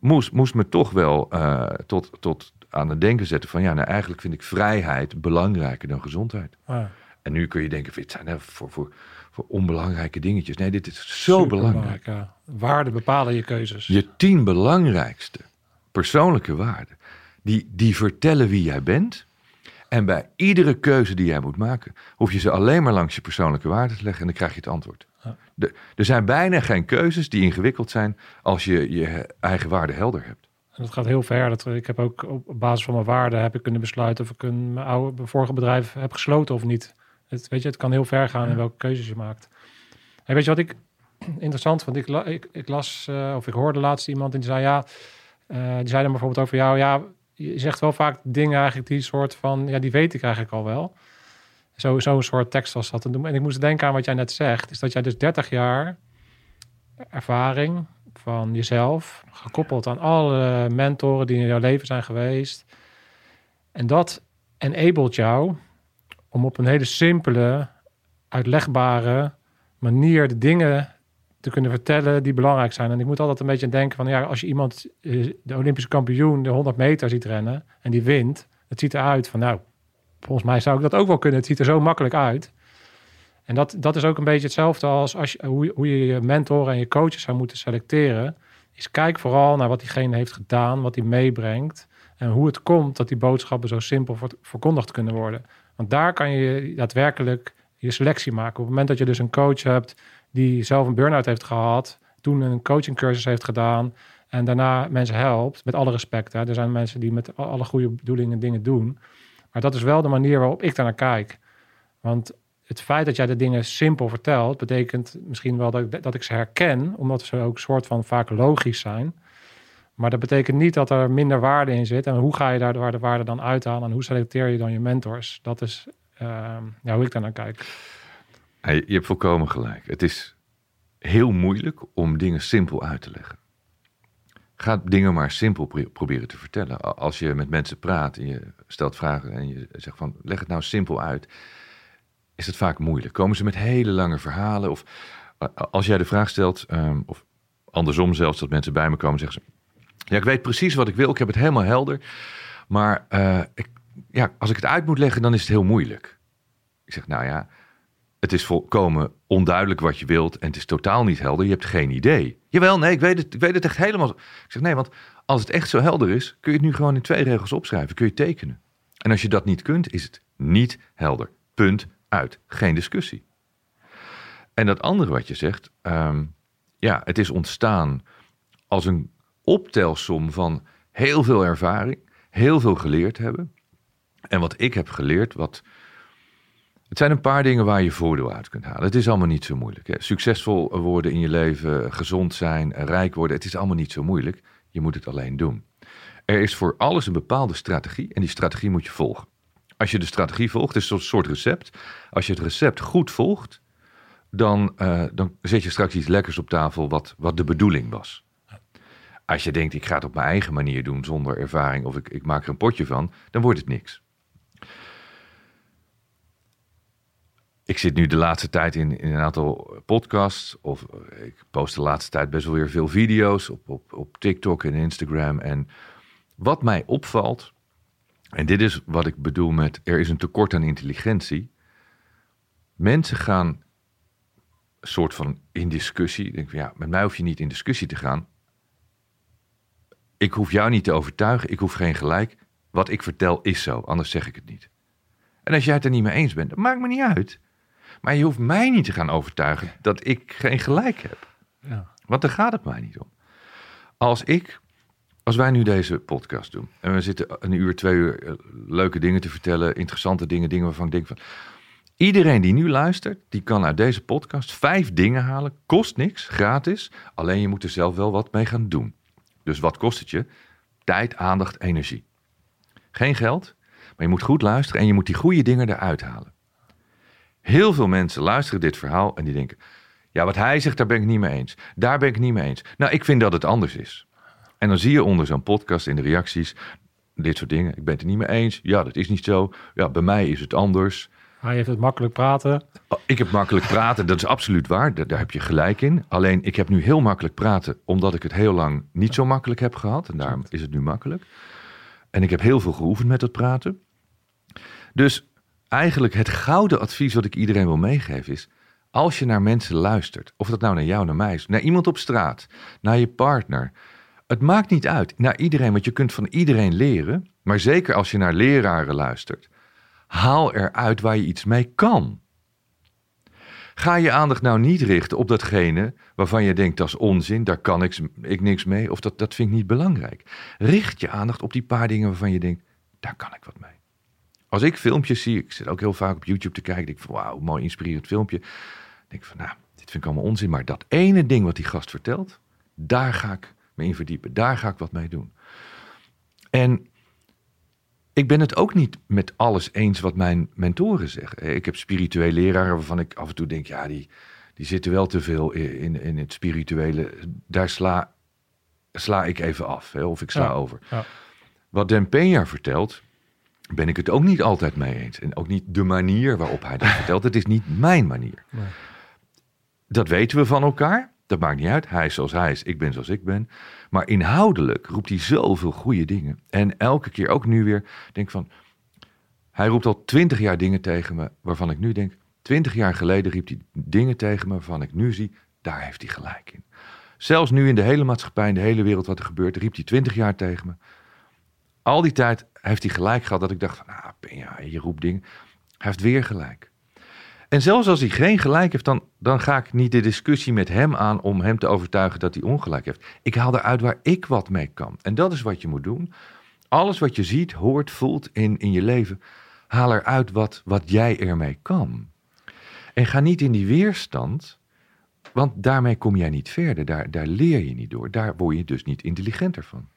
moest, moest me toch wel eh, tot, tot aan het denken zetten van ja, nou eigenlijk vind ik vrijheid belangrijker dan gezondheid. En nu kun je denken, dit zijn nou voor, voor, voor onbelangrijke dingetjes. Nee, dit is zo belangrijk. Ja. Waarden bepalen je keuzes. Je tien belangrijkste persoonlijke waarden, die, die vertellen wie jij bent. En bij iedere keuze die jij moet maken, hoef je ze alleen maar langs je persoonlijke waarden te leggen en dan krijg je het antwoord. De, er zijn bijna geen keuzes die ingewikkeld zijn als je je eigen waarden helder hebt. En dat gaat heel ver. Dat, ik heb ook op basis van mijn waarden heb ik kunnen besluiten of ik een, mijn, oude, mijn vorige bedrijf heb gesloten of niet. Het, weet je, het kan heel ver gaan in welke keuzes je maakt. En weet je wat ik interessant vond? Ik, la- ik, ik las eh, of ik hoorde laatst iemand en die zei ja, eh, die zei dan bijvoorbeeld over jou, ja, je zegt wel vaak dingen eigenlijk die soort van, ja, die weet ik eigenlijk al wel. Zo, zo'n soort tekst was dat. En ik moest denken aan wat jij net zegt, is dat jij dus 30 jaar ervaring van jezelf, gekoppeld aan alle mentoren die in jouw leven zijn geweest. En dat enabled jou om op een hele simpele, uitlegbare manier de dingen te kunnen vertellen die belangrijk zijn. En ik moet altijd een beetje denken van, ja, als je iemand, eh, de Olympische kampioen, de 100 meter ziet rennen en die wint, het ziet eruit van, nou, volgens mij zou ik dat ook wel kunnen. Het ziet er zo makkelijk uit. En dat, dat is ook een beetje hetzelfde als, als hoe, hoe je je mentoren en je coaches zou moeten selecteren. Is kijk vooral naar wat diegene heeft gedaan, wat hij meebrengt. En hoe het komt dat die boodschappen zo simpel verkondigd kunnen worden. Want daar kan je daadwerkelijk je selectie maken. Op het moment dat je dus een coach hebt die zelf een burn-out heeft gehad, toen een coachingcursus heeft gedaan en daarna mensen helpt, met alle respect. Hè. Er zijn mensen die met alle goede bedoelingen dingen doen. Maar dat is wel de manier waarop ik daarnaar kijk. Want het feit dat jij de dingen simpel vertelt, betekent misschien wel dat ik, dat ik ze herken, omdat ze ook soort van vaak logisch zijn. Maar dat betekent niet dat er minder waarde in zit. En hoe ga je daar de waarde, dan uithalen en hoe selecteer je dan je mentors? Dat is ehm, ja, hoe ik daarnaar kijk. Hey, je hebt volkomen gelijk. Het is heel moeilijk om dingen simpel uit te leggen. Ga dingen maar simpel pro- proberen te vertellen. Als je met mensen praat en je stelt vragen en je zegt van leg het nou simpel uit, is het vaak moeilijk. Komen ze met hele lange verhalen of als jij de vraag stelt, ehm, of andersom zelfs dat mensen bij me komen zeggen ze, ja ik weet precies wat ik wil, ik heb het helemaal helder, maar eh, ik, ja, als ik het uit moet leggen dan is het heel moeilijk. Ik zeg nou ja, het is volkomen onduidelijk wat je wilt en het is totaal niet helder. Je hebt geen idee. Jawel, nee, ik weet het, ik weet het echt helemaal. Ik zeg nee, want als het echt zo helder is, kun je het nu gewoon in twee regels opschrijven. Kun je tekenen. En als je dat niet kunt, is het niet helder. Punt uit. Geen discussie. En dat andere wat je zegt, ehm, ja, het is ontstaan als een optelsom van heel veel ervaring, heel veel geleerd hebben. En wat ik heb geleerd, wat het zijn een paar dingen waar je voordeel uit kunt halen. Het is allemaal niet zo moeilijk. Hè? Succesvol worden in je leven, gezond zijn, rijk worden. Het is allemaal niet zo moeilijk. Je moet het alleen doen. Er is voor alles een bepaalde strategie en die strategie moet je volgen. Als je de strategie volgt, het is een soort recept. Als je het recept goed volgt, dan, eh, dan zet je straks iets lekkers op tafel wat, wat de bedoeling was. Als je denkt, ik ga het op mijn eigen manier doen zonder ervaring of ik, ik maak er een potje van, dan wordt het niks. Ik zit nu de laatste tijd in, een aantal podcasts. Of eh, ik post de laatste tijd best wel weer veel video's op, op, op TikTok en Instagram. En wat mij opvalt, en dit is wat ik bedoel met er is een tekort aan intelligentie. Mensen gaan soort van in discussie. Denk ja, met mij hoef je niet in discussie te gaan. Ik hoef jou niet te overtuigen. Ik hoef geen gelijk. Wat ik vertel is zo, anders zeg ik het niet. En als jij het er niet mee eens bent, dat maakt me niet uit. Maar je hoeft mij niet te gaan overtuigen dat ik geen gelijk heb. Ja. Want daar gaat het mij niet om. Als ik, als wij nu deze podcast doen en we zitten een uur, twee uur eh, leuke dingen te vertellen, interessante dingen, dingen waarvan ik denk van, Iedereen die nu luistert, die kan uit deze podcast vijf dingen halen. Kost niks, gratis. Alleen je moet er zelf wel wat mee gaan doen. Dus wat kost het je? Tijd, aandacht, energie. Geen geld, maar je moet goed luisteren en je moet die goede dingen eruit halen. Heel veel mensen luisteren dit verhaal en die denken: ja, wat hij zegt, daar ben ik niet mee eens. Daar ben ik niet mee eens. Nou, ik vind dat het anders is. En dan zie je onder zo'n podcast in de reacties dit soort dingen. Ik ben het er niet mee eens. Ja, dat is niet zo. Ja, bij mij is het anders. Hij heeft het makkelijk praten. Oh, Ik heb makkelijk praten, dat is absoluut waar. Daar, daar heb je gelijk in. Alleen ik heb nu heel makkelijk praten, omdat ik het heel lang niet zo makkelijk heb gehad. En daarom is het nu makkelijk. En ik heb heel veel geoefend met het praten. Dus eigenlijk het gouden advies wat ik iedereen wil meegeven is... als je naar mensen luistert, of dat nou naar jou, naar mij is... naar iemand op straat, naar je partner... het maakt niet uit, naar iedereen, want je kunt van iedereen leren... maar zeker als je naar leraren luistert... haal eruit waar je iets mee kan... Ga je aandacht nou niet richten op datgene waarvan je denkt dat is onzin, daar kan ik, ik niks mee, of dat, dat vind ik niet belangrijk. Richt je aandacht op die paar dingen waarvan je denkt, daar kan ik wat mee. Als ik filmpjes zie, ik zit ook heel vaak op YouTube te kijken, denk ik van wauw, mooi inspirerend filmpje. Denk ik van nou, dit vind ik allemaal onzin, maar dat ene ding wat die gast vertelt, daar ga ik me in verdiepen, daar ga ik wat mee doen. En ik ben het ook niet met alles eens wat mijn mentoren zeggen. Ik heb spirituele leraren waarvan ik af en toe denk, ja, die, die zitten wel te veel in, in het spirituele. Daar sla, sla ik even af, hè, of ik sla Ja, over. ja. Wat Den Peña vertelt, ben ik het ook niet altijd mee eens. En ook niet de manier waarop hij dat vertelt. Het is niet mijn manier. Nee. Dat weten we van elkaar. Dat maakt niet uit. Hij is zoals hij is, ik ben zoals ik ben. Maar inhoudelijk roept hij zoveel goede dingen. En elke keer, ook nu weer, denk ik van... Hij roept al twintig jaar dingen tegen me waarvan ik nu denk... Twintig jaar geleden riep hij dingen tegen me waarvan ik nu zie... Daar heeft hij gelijk in. Zelfs nu in de hele maatschappij, in de hele wereld wat er gebeurt... riep hij twintig jaar tegen me. Al die tijd heeft hij gelijk gehad dat ik dacht van... Ah, ja, je roept dingen. Hij heeft weer gelijk. En zelfs als hij geen gelijk heeft, dan, dan ga ik niet de discussie met hem aan om hem te overtuigen dat hij ongelijk heeft. Ik haal eruit waar ik wat mee kan. En dat is wat je moet doen. Alles wat je ziet, hoort, voelt in, in je leven, haal eruit wat, wat jij ermee kan. En ga niet in die weerstand, want daarmee kom jij niet verder. Daar, daar leer je niet door. Daar word je dus niet intelligenter van.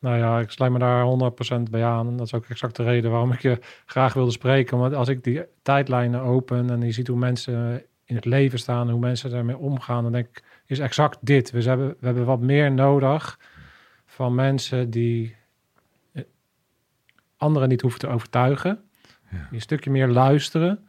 Nou ja, ik sluit me daar 100% bij aan. En dat is ook exact de reden waarom ik je graag wilde spreken. Want als ik die tijdlijnen open en je ziet hoe mensen in het leven staan en hoe mensen daarmee omgaan, dan denk ik, is exact dit. We hebben, we hebben wat meer nodig van mensen die eh, anderen niet hoeven te overtuigen. Die een stukje meer luisteren.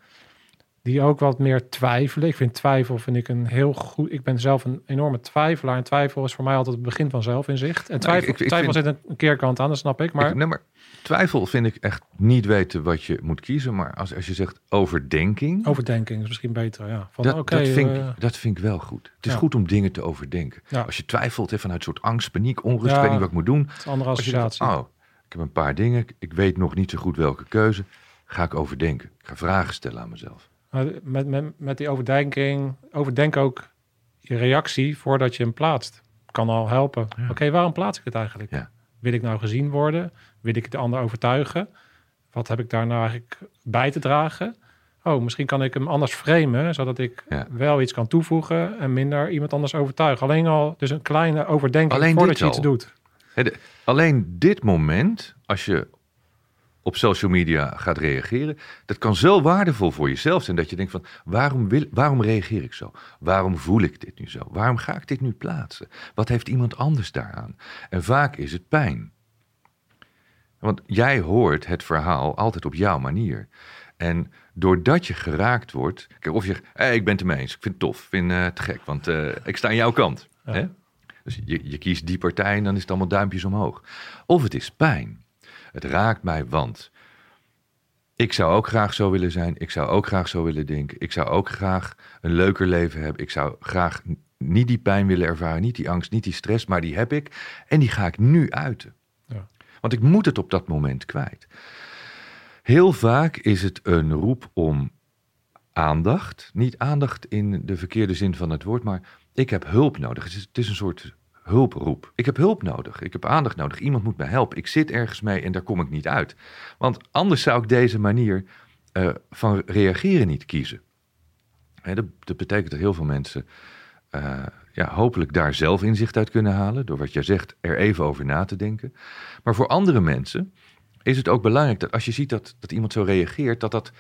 Die ook wat meer twijfelen. Ik vind twijfel vind ik een heel goed. Ik ben zelf een enorme twijfelaar. En twijfel is voor mij altijd het begin van zelfinzicht. En twijfel, ik- ik twijfel vind- zit een keerkant aan, dat snap ik. Maar Ik, nee, maar twijfel vind ik echt niet weten wat je moet kiezen. Maar als, als je zegt overdenking, overdenking is misschien beter. Ja. Van, dat, oké, dat, vind eh, ik, dat vind ik wel goed. Het is ja. goed om dingen te overdenken. Ja. Als je twijfelt hè, vanuit een soort angst, paniek, onrust, Ja. weet niet wat ik moet doen. het andere denkt, associatie. oh, ik heb een paar dingen, ik weet nog niet zo goed welke keuze. Ga ik overdenken. Ik ga vragen stellen aan mezelf. Maar met, met, met die overdenking, overdenk ook je reactie voordat je hem plaatst. Kan al helpen. Ja. Oké, waarom plaats ik het eigenlijk? Ja. Wil ik nou gezien worden? Wil ik de ander overtuigen? Wat heb ik daar nou eigenlijk bij te dragen? Oh, misschien kan ik hem anders framen, zodat ik Ja. wel iets kan toevoegen en minder iemand anders overtuigen. Alleen al, dus een kleine overdenking Alleen voordat je iets doet. De- alleen dit moment, als je op social media gaat reageren, dat kan zo waardevol voor jezelf zijn dat je denkt van waarom, wil, waarom reageer ik zo? Waarom voel ik dit nu zo? Waarom ga ik dit nu plaatsen? Wat heeft iemand anders daaraan? En vaak is het pijn. Want jij hoort het verhaal altijd op jouw manier. En doordat je geraakt wordt, kijk, of je zegt, hey, ik ben het ermee eens, ik vind het tof, ik vind het te gek, want eh, ik sta aan jouw kant. Ja. Hè? Dus je, je kiest die partij en dan is het allemaal duimpjes omhoog. Of het is pijn. Het raakt mij, want ik zou ook graag zo willen zijn. Ik zou ook graag zo willen denken. Ik zou ook graag een leuker leven hebben. Ik zou graag niet die pijn willen ervaren, niet die angst, niet die stress, maar die heb ik. En die ga ik nu uiten. Ja. Want ik moet het op dat moment kwijt. Heel vaak is het een roep om aandacht. Niet aandacht in de verkeerde zin van het woord, maar ik heb hulp nodig. Het is, het is een soort hulproep. Ik heb hulp nodig. Ik heb aandacht nodig. Iemand moet mij helpen. Ik zit ergens mee en daar kom ik niet uit. Want anders zou ik deze manier eh, van reageren niet kiezen. Dat, dat betekent dat heel veel mensen eh, ja, hopelijk daar zelf inzicht uit kunnen halen. Door wat jij zegt, er even over na te denken. Maar voor andere mensen is het ook belangrijk dat als je ziet dat, dat iemand zo reageert, dat, dat,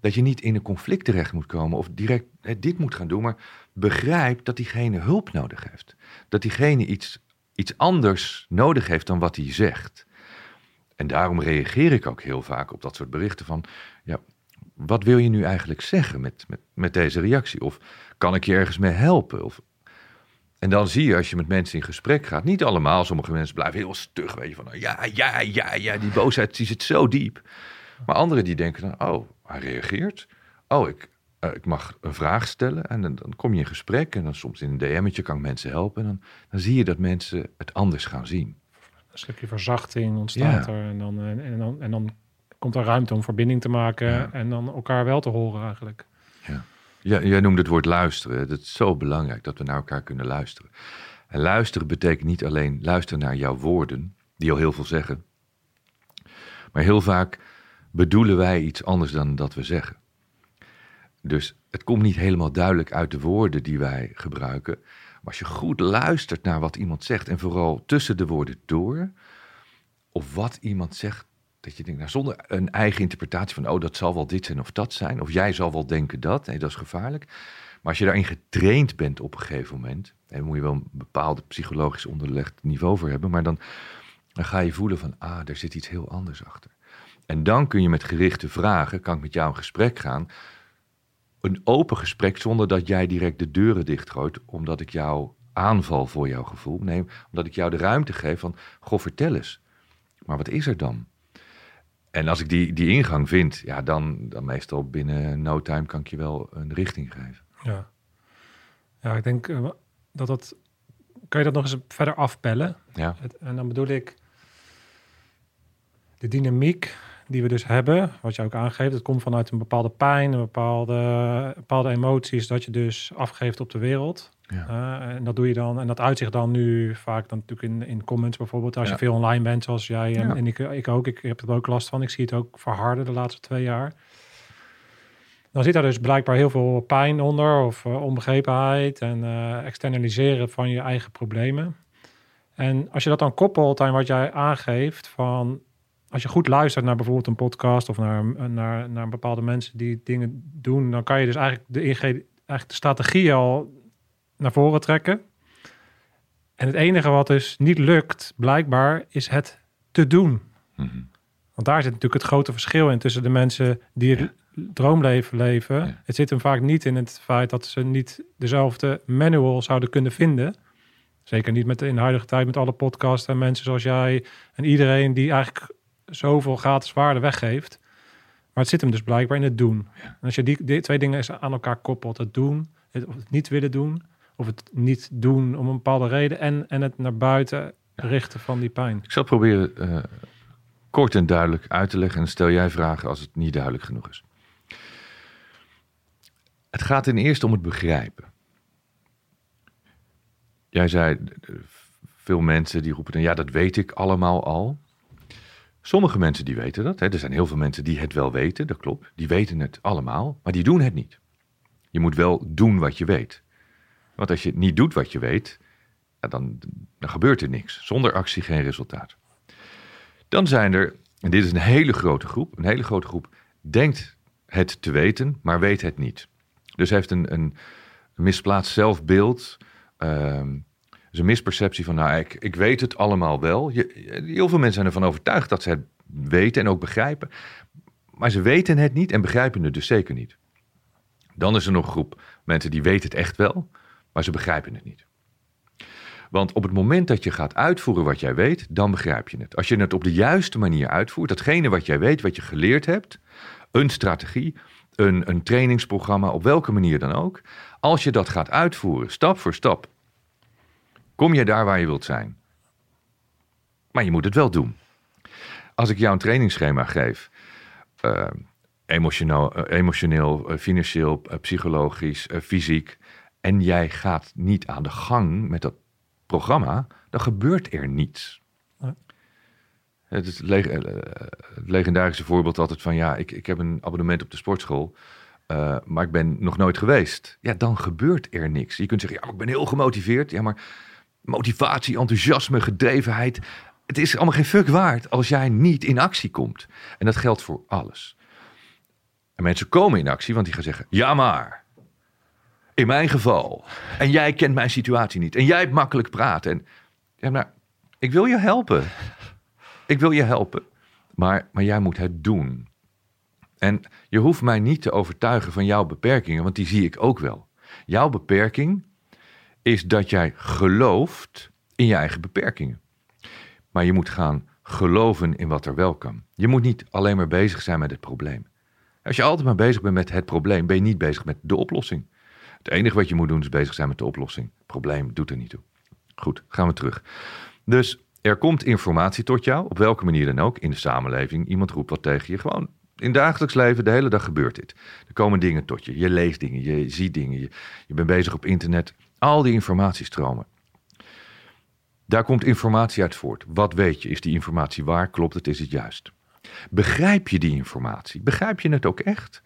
dat je niet in een conflict terecht moet komen of direct dit moet gaan doen. Maar begrijp dat diegene hulp nodig heeft. Dat diegene iets, iets anders nodig heeft dan wat hij zegt. En daarom reageer ik ook heel vaak op dat soort berichten van, ja, wat wil je nu eigenlijk zeggen met, met, met deze reactie? Of kan ik je ergens mee helpen? Of, en dan zie je als je met mensen in gesprek gaat, niet allemaal, sommige mensen blijven heel stug, weet je, van ja, ja, ja, ja, die boosheid die zit zo diep. Maar anderen die denken dan, oh, hij reageert. Oh, ik, ik mag een vraag stellen en dan, dan kom je in gesprek en dan soms in een DM'tje kan ik mensen helpen. En dan, dan zie je dat mensen het anders gaan zien. Een stukje verzachting ontstaat Ja. er. En dan, en, en dan, en dan komt er ruimte om verbinding te maken. Ja. En dan elkaar wel te horen eigenlijk. Ja, jij noemde het woord luisteren. Dat is zo belangrijk dat we naar elkaar kunnen luisteren. En luisteren betekent niet alleen luisteren naar jouw woorden, die al heel veel zeggen. Maar heel vaak bedoelen wij iets anders dan dat we zeggen. Dus het komt niet helemaal duidelijk uit de woorden die wij gebruiken. Maar als je goed luistert naar wat iemand zegt en vooral tussen de woorden door, of wat iemand zegt, dat je denkt, nou, zonder een eigen interpretatie van, oh, dat zal wel dit zijn of dat zijn, of jij zal wel denken dat, nee, dat is gevaarlijk. Maar als je daarin getraind bent op een gegeven moment, en daar moet je wel een bepaald psychologisch onderlegd niveau voor hebben, maar dan, dan ga je voelen van, ah, er zit iets heel anders achter. En dan kun je met gerichte vragen, kan ik met jou in gesprek gaan, een open gesprek zonder dat jij direct de deuren dichtgooit, omdat ik jou aanval voor jouw gevoel. Nee, omdat ik jou de ruimte geef van, goh, vertel eens. Maar wat is er dan? En als ik die, die ingang vind, ja, dan, dan meestal binnen no time kan ik je wel een richting geven. Ja, ja ik denk eh, dat dat... Kan je dat nog eens verder afpellen? Ja, Het- en dan bedoel ik de dynamiek die we dus hebben, wat je ook aangeeft, het komt vanuit een bepaalde pijn, een bepaalde, bepaalde emoties dat je dus afgeeft op de wereld. ja. Uh, en dat doe je dan, en dat uitzicht dan nu vaak dan natuurlijk in, in comments bijvoorbeeld, als Ja. je veel online bent, zoals jij en, Ja. en ik, ik ook. Ik heb er ook last van. Ik zie het ook verharden de laatste twee jaar. Dan zit daar dus blijkbaar heel veel pijn onder, of eh, onbegrepenheid en eh, externaliseren van je eigen problemen. En als je dat dan koppelt aan wat jij aangeeft van als je goed luistert naar bijvoorbeeld een podcast of naar, naar, naar bepaalde mensen die dingen doen, dan kan je dus eigenlijk de, inge- eigenlijk de strategie al naar voren trekken. En het enige wat dus niet lukt, blijkbaar, is het te doen. Mhm. Want daar zit natuurlijk het grote verschil in tussen de mensen die het droomleven leven. Ja. Het zit hem vaak niet in het feit dat ze niet dezelfde manual zouden kunnen vinden. Zeker niet met in de huidige tijd met alle podcasts en mensen zoals jij en iedereen die eigenlijk zoveel gratis waarde weggeeft. Maar het zit hem dus blijkbaar in het doen. En als je die, die twee dingen eens aan elkaar koppelt, het doen, het, of het niet willen doen, of het niet doen om een bepaalde reden en, en het naar buiten richten van die pijn. Ik zal proberen eh, kort en duidelijk uit te leggen en stel jij vragen als het niet duidelijk genoeg is. Het gaat ten eerste om het begrijpen. Jij zei, eh, veel mensen die roepen dan, ja, dat weet ik allemaal al. Sommige mensen die weten dat. Hè. Er zijn heel veel mensen die het wel weten, dat klopt. Die weten het allemaal, maar die doen het niet. Je moet wel doen wat je weet. Want als je niet doet wat je weet, dan, dan gebeurt er niks. Zonder actie geen resultaat. Dan zijn er, en dit is een hele grote groep, een hele grote groep denkt het te weten, maar weet het niet. Dus heeft een, een misplaatst zelfbeeld, ehm, dus een misperceptie van, nou, ik, ik weet het allemaal wel. Heel veel mensen zijn ervan overtuigd dat ze het weten en ook begrijpen, maar ze weten het niet en begrijpen het dus zeker niet. Dan is er nog een groep mensen die weten het echt wel, maar ze begrijpen het niet. Want op het moment dat je gaat uitvoeren wat jij weet, dan begrijp je het. Als je het op de juiste manier uitvoert, datgene wat jij weet, wat je geleerd hebt, een strategie, een, een trainingsprogramma, op welke manier dan ook, als je dat gaat uitvoeren, stap voor stap, kom je daar waar je wilt zijn. Maar je moet het wel doen. Als ik jou een trainingsschema geef, eh, emotioneel, eh, emotioneel eh, financieel, psychologisch, fysiek, en jij gaat niet aan de gang met dat programma, dan gebeurt er niets. Ja. Het is het, leg- het legendarische voorbeeld altijd van... ja, ik, ik heb een abonnement op de sportschool... maar ik ben nog nooit geweest. Ja, dan gebeurt er niks. Je kunt zeggen, ja, maar ik ben heel gemotiveerd. Ja, maar motivatie, enthousiasme, gedrevenheid... het is allemaal geen fuck waard als jij niet in actie komt. En dat geldt voor alles. En mensen komen in actie, want die gaan zeggen... ja, maar... In mijn geval. En jij kent mijn situatie niet. En jij hebt makkelijk praten. En ja, maar ik wil je helpen. Ik wil je helpen. Maar, maar jij moet het doen. En je hoeft mij niet te overtuigen van jouw beperkingen, want die zie ik ook wel. Jouw beperking is dat jij gelooft in je eigen beperkingen. Maar je moet gaan geloven in wat er wel kan. Je moet niet alleen maar bezig zijn met het probleem. Als je altijd maar bezig bent met het probleem, ben je niet bezig met de oplossing. Het enige wat je moet doen is bezig zijn met de oplossing. Het probleem doet er niet toe. Goed, gaan we terug. Dus er komt informatie tot jou, op welke manier dan ook, in de samenleving. Iemand roept wat tegen je. Gewoon in het dagelijks leven, de hele dag gebeurt dit. Er komen dingen tot je. Je leest dingen, je ziet dingen. Je, je bent bezig op internet. Al die informatiestromen. Daar komt informatie uit voort. Wat weet je? Is die informatie waar? Klopt het? Is het juist? Begrijp je die informatie? Begrijp je het ook echt?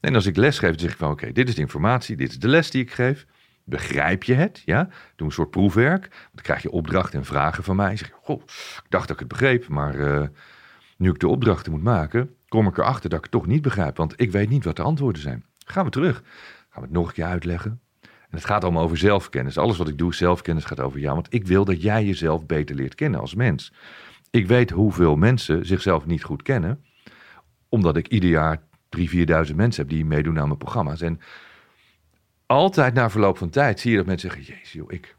En als ik les geef, zeg ik van oké, dit is de informatie, dit is de les die ik geef. Begrijp je het? Ja? Doe een soort proefwerk. Dan krijg je opdrachten en vragen van mij. Zeg goh, ik dacht dat ik het begreep, maar eh, nu ik de opdrachten moet maken, kom ik erachter dat ik het toch niet begrijp. Want ik weet niet wat de antwoorden zijn. Gaan we terug. Gaan we het nog een keer uitleggen. En het gaat allemaal over zelfkennis. Alles wat ik doe, zelfkennis gaat over jou. Want ik wil dat jij jezelf beter leert kennen als mens. Ik weet hoeveel mensen zichzelf niet goed kennen. Omdat ik ieder jaar 3.000, 4.000 mensen heb die meedoen aan mijn programma's. En altijd na verloop van tijd zie je dat mensen zeggen... Jezus ik,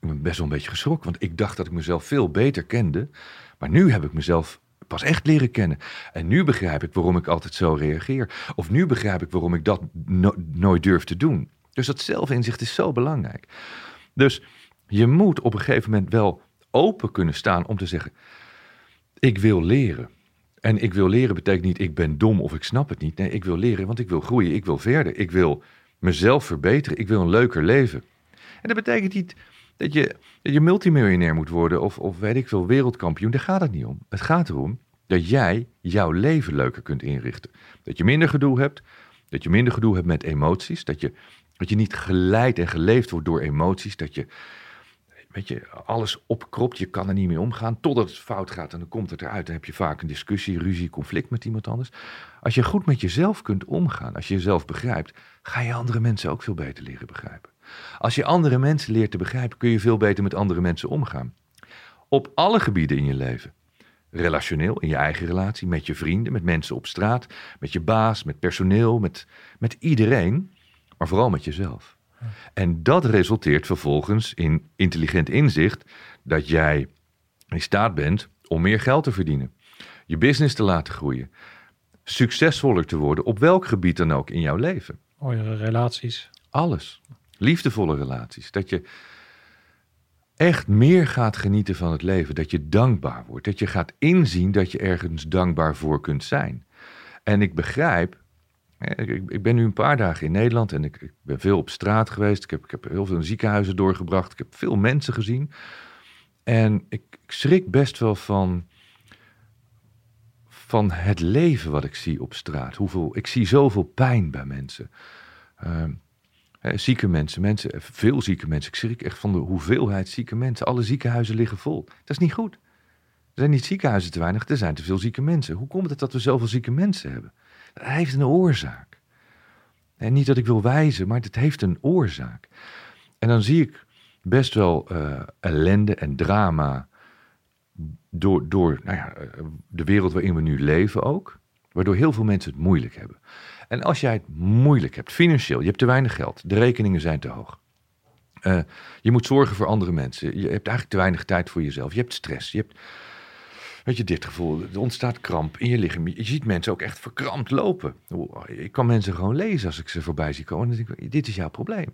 ik ben best wel een beetje geschrokken. Want ik dacht dat ik mezelf veel beter kende. Maar nu heb ik mezelf pas echt leren kennen. En nu begrijp ik waarom ik altijd zo reageer. Of nu begrijp ik waarom ik dat no- nooit durf te doen. Dus dat zelfinzicht is zo belangrijk. Dus je moet op een gegeven moment wel open kunnen staan om te zeggen: Ik wil leren. En ik wil leren betekent niet ik ben dom of ik snap het niet. Nee, ik wil leren, want ik wil groeien, ik wil verder, ik wil mezelf verbeteren, ik wil een leuker leven. En dat betekent niet dat je, dat je multimiljonair moet worden of, of weet ik veel, wereldkampioen. Daar gaat het niet om. Het gaat erom dat jij jouw leven leuker kunt inrichten. Dat je minder gedoe hebt, dat je minder gedoe hebt met emoties, dat je, dat je niet geleid en geleefd wordt door emoties, dat je weet je, alles opkropt, je kan er niet mee omgaan, totdat het fout gaat en dan komt het eruit. Dan heb je vaak een discussie, ruzie, conflict met iemand anders. Als je goed met jezelf kunt omgaan, als je jezelf begrijpt, ga je andere mensen ook veel beter leren begrijpen. Als je andere mensen leert te begrijpen, kun je veel beter met andere mensen omgaan. Op alle gebieden in je leven. Relationeel, in je eigen relatie, met je vrienden, met mensen op straat, met je baas, met personeel, met, met iedereen, maar vooral met jezelf. En dat resulteert vervolgens in intelligent inzicht dat jij in staat bent om meer geld te verdienen, je business te laten groeien, succesvoller te worden op welk gebied dan ook in jouw leven. Mooiere relaties. Alles. Liefdevolle relaties. Dat je echt meer gaat genieten van het leven. Dat je dankbaar wordt. Dat je gaat inzien dat je ergens dankbaar voor kunt zijn. En ik begrijp. Hè, Ik, ik ben nu een paar dagen in Nederland en ik, ik ben veel op straat geweest. Ik heb, ik heb heel veel ziekenhuizen doorgebracht. Ik heb veel mensen gezien. En ik, ik schrik best wel van, van het leven wat ik zie op straat. Hoeveel, ik zie zoveel pijn bij mensen. Ehm, zieke mensen, mensen, veel zieke mensen. Ik schrik echt van de hoeveelheid zieke mensen. Alle ziekenhuizen liggen vol. Dat is niet goed. Er zijn niet ziekenhuizen te weinig, er zijn te veel zieke mensen. Hoe komt het dat we zoveel zieke mensen hebben? Dat heeft een oorzaak. En niet dat ik wil wijzen, maar het heeft een oorzaak. En dan zie ik best wel eh, ellende en drama door, door nou ja, eh, de wereld waarin we nu leven ook. Waardoor heel veel mensen het moeilijk hebben. En als jij het moeilijk hebt, financieel, je hebt te weinig geld, de rekeningen zijn te hoog. Eh, je moet zorgen voor andere mensen. Je hebt eigenlijk te weinig tijd voor jezelf. Je hebt stress. Je hebt, weet je, dit gevoel. Er ontstaat kramp in je lichaam. Je ziet mensen ook echt verkrampt lopen. Ik kan mensen gewoon lezen als ik ze voorbij zie komen. En dan denk ik, dit is jouw probleem.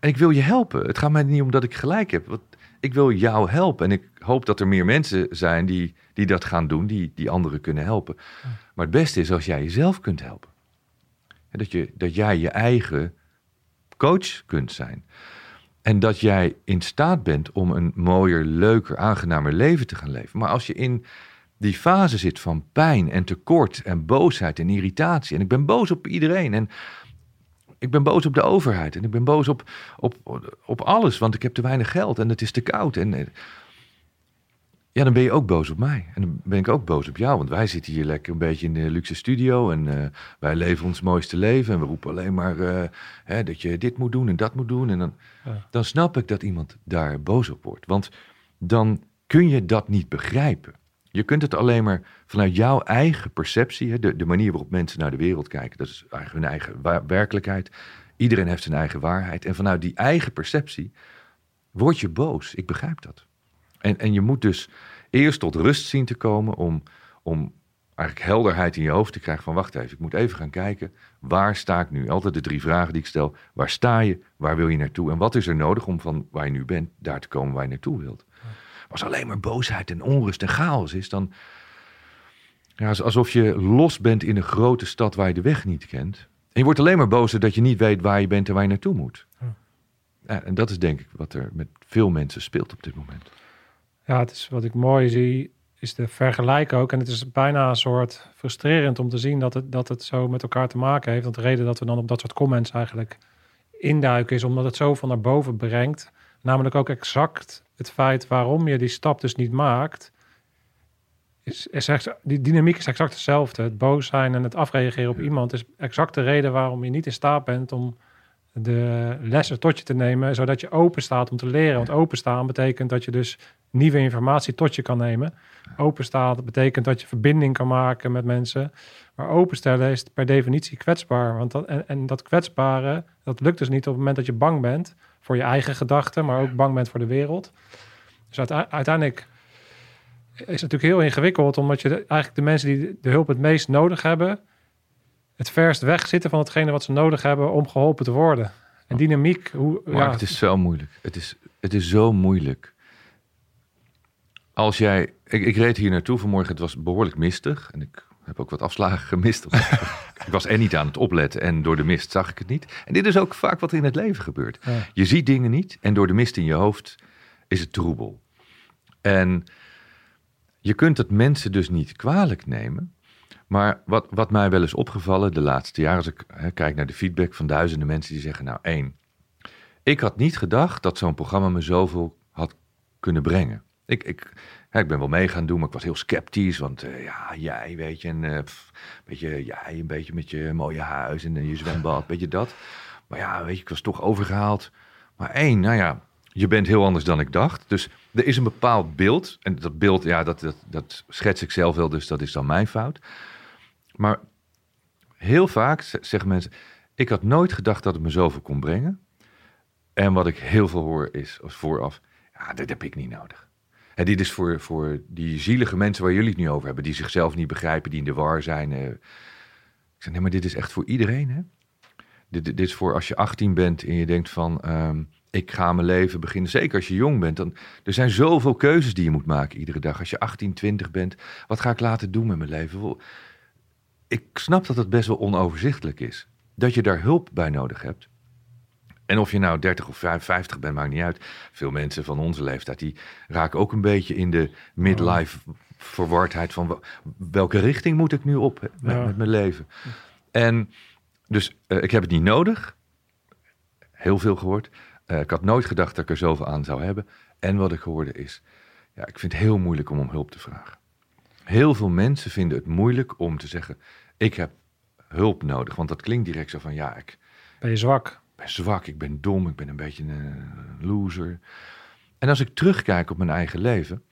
En ik wil je helpen. Het gaat mij niet om dat ik gelijk heb. Want ik wil jou helpen. En ik hoop dat er meer mensen zijn die, die dat gaan doen, die, die anderen kunnen helpen. Maar het beste is als jij jezelf kunt helpen. En dat, je, dat jij je eigen coach kunt zijn. En dat jij in staat bent om een mooier, leuker, aangenamer leven te gaan leven. Maar als je in die fase zit van pijn en tekort en boosheid en irritatie. En ik ben boos op iedereen. En ik ben boos op de overheid. En ik ben boos op, op, op alles, want ik heb te weinig geld en het is te koud. En eh, ja, dan ben je ook boos op mij. En dan ben ik ook boos op jou. Want wij zitten hier lekker een beetje in de luxe studio. En uh, wij leven ons mooiste leven. En we roepen alleen maar uh, hè, dat je dit moet doen en dat moet doen. En dan, ja. dan snap ik dat iemand daar boos op wordt. Want dan kun je dat niet begrijpen. Je kunt het alleen maar vanuit jouw eigen perceptie, de, de manier waarop mensen naar de wereld kijken, dat is eigenlijk hun eigen werkelijkheid. Iedereen heeft zijn eigen waarheid. En vanuit die eigen perceptie word je boos. Ik begrijp dat. En, en je moet dus eerst tot rust zien te komen om, om eigenlijk helderheid in je hoofd te krijgen van wacht even, ik moet even gaan kijken, waar sta ik nu? Altijd de drie vragen die ik stel. Waar sta je? Waar wil je naartoe? En wat is er nodig om van waar je nu bent, daar te komen waar je naartoe wilt? Als alleen maar boosheid en onrust en chaos is, dan ja, alsof je los bent in een grote stad waar je de weg niet kent. En je wordt alleen maar boos dat je niet weet waar je bent en waar je naartoe moet. Ja, en dat is denk ik wat er met veel mensen speelt op dit moment. Ja, het is wat ik mooi zie, is de vergelijk ook. En het is bijna een soort frustrerend om te zien dat het, dat het zo met elkaar te maken heeft. Want de reden dat we dan op dat soort comments eigenlijk induiken is omdat het zo van naar boven brengt. Namelijk ook exact het feit waarom je die stap dus niet maakt. Is, is echt, die dynamiek is exact hetzelfde. Het boos zijn en het afreageren op iemand is exact de reden waarom je niet in staat bent om de lessen tot je te nemen, zodat je open staat om te leren. Want openstaan betekent dat je dus nieuwe informatie tot je kan nemen. Openstaan betekent dat je verbinding kan maken met mensen. Maar openstellen is per definitie kwetsbaar. Want dat, en, en dat kwetsbare, dat lukt dus niet op het moment dat je bang bent voor je eigen gedachten, maar ook bang bent voor de wereld. Dus uiteindelijk is het natuurlijk heel ingewikkeld, omdat je eigenlijk de mensen die de hulp het meest nodig hebben, het verst weg zitten van hetgene wat ze nodig hebben om geholpen te worden. En dynamiek, hoe. ja. het is zo moeilijk. Het is, het is zo moeilijk. Als jij. Ik, ik reed hier naartoe vanmorgen, het was behoorlijk mistig. En ik heb ook wat afslagen gemist. ik was er niet aan het opletten en door de mist zag ik het niet. En dit is ook vaak wat in het leven gebeurt. Je ziet dingen niet en door de mist in je hoofd is het troebel. En je kunt het mensen dus niet kwalijk nemen. Maar wat, wat mij wel is opgevallen de laatste jaren, als ik kijk naar de feedback van duizenden mensen die zeggen, nou één, ik had niet gedacht dat zo'n programma me zoveel had kunnen brengen. Ik, ik, ik ben wel mee gaan doen, maar ik was heel sceptisch. Want uh, ja, jij weet je, een uh, beetje, jij een beetje met je mooie huis en je zwembad, weet je dat. Maar ja, weet je, ik was toch overgehaald. Maar één, nou ja, je bent heel anders dan ik dacht. Dus er is een bepaald beeld. En dat beeld, ja, dat, dat, dat schets ik zelf wel, dus dat is dan mijn fout. Maar heel vaak zeggen mensen, ik had nooit gedacht dat het me zoveel kon brengen. En wat ik heel veel hoor is vooraf, ja, dat heb ik niet nodig. Dit is voor, voor die zielige mensen waar jullie het nu over hebben, die zichzelf niet begrijpen, die in de war zijn. Eh. Ik zeg, nee, maar dit is echt voor iedereen, hè? Dit, dit is voor als je 18 bent en je denkt van, ehm, ik ga mijn leven beginnen. Zeker als je jong bent, dan er zijn zoveel keuzes die je moet maken iedere dag. Als je 18, 20 bent, wat ga ik laten doen met mijn leven? Ik snap dat het best wel onoverzichtelijk is. Dat je daar hulp bij nodig hebt. En of je nou 30 of 55 bent, maakt niet uit. Veel mensen van onze leeftijd, die raken ook een beetje in de midlife verwardheid van welke richting moet ik nu op met, met mijn leven. En dus uh, ik heb het niet nodig. Heel veel gehoord. Uh, ik had nooit gedacht dat ik er zoveel aan zou hebben. En wat ik hoorde is, ja, ik vind het heel moeilijk om om hulp te vragen. Heel veel mensen vinden het moeilijk om te zeggen, ik heb hulp nodig. Want dat klinkt direct zo van, ja, ik... Ben je zwak? zwak, ik ben dom, ik ben een beetje een loser. En als ik terugkijk op mijn eigen leven.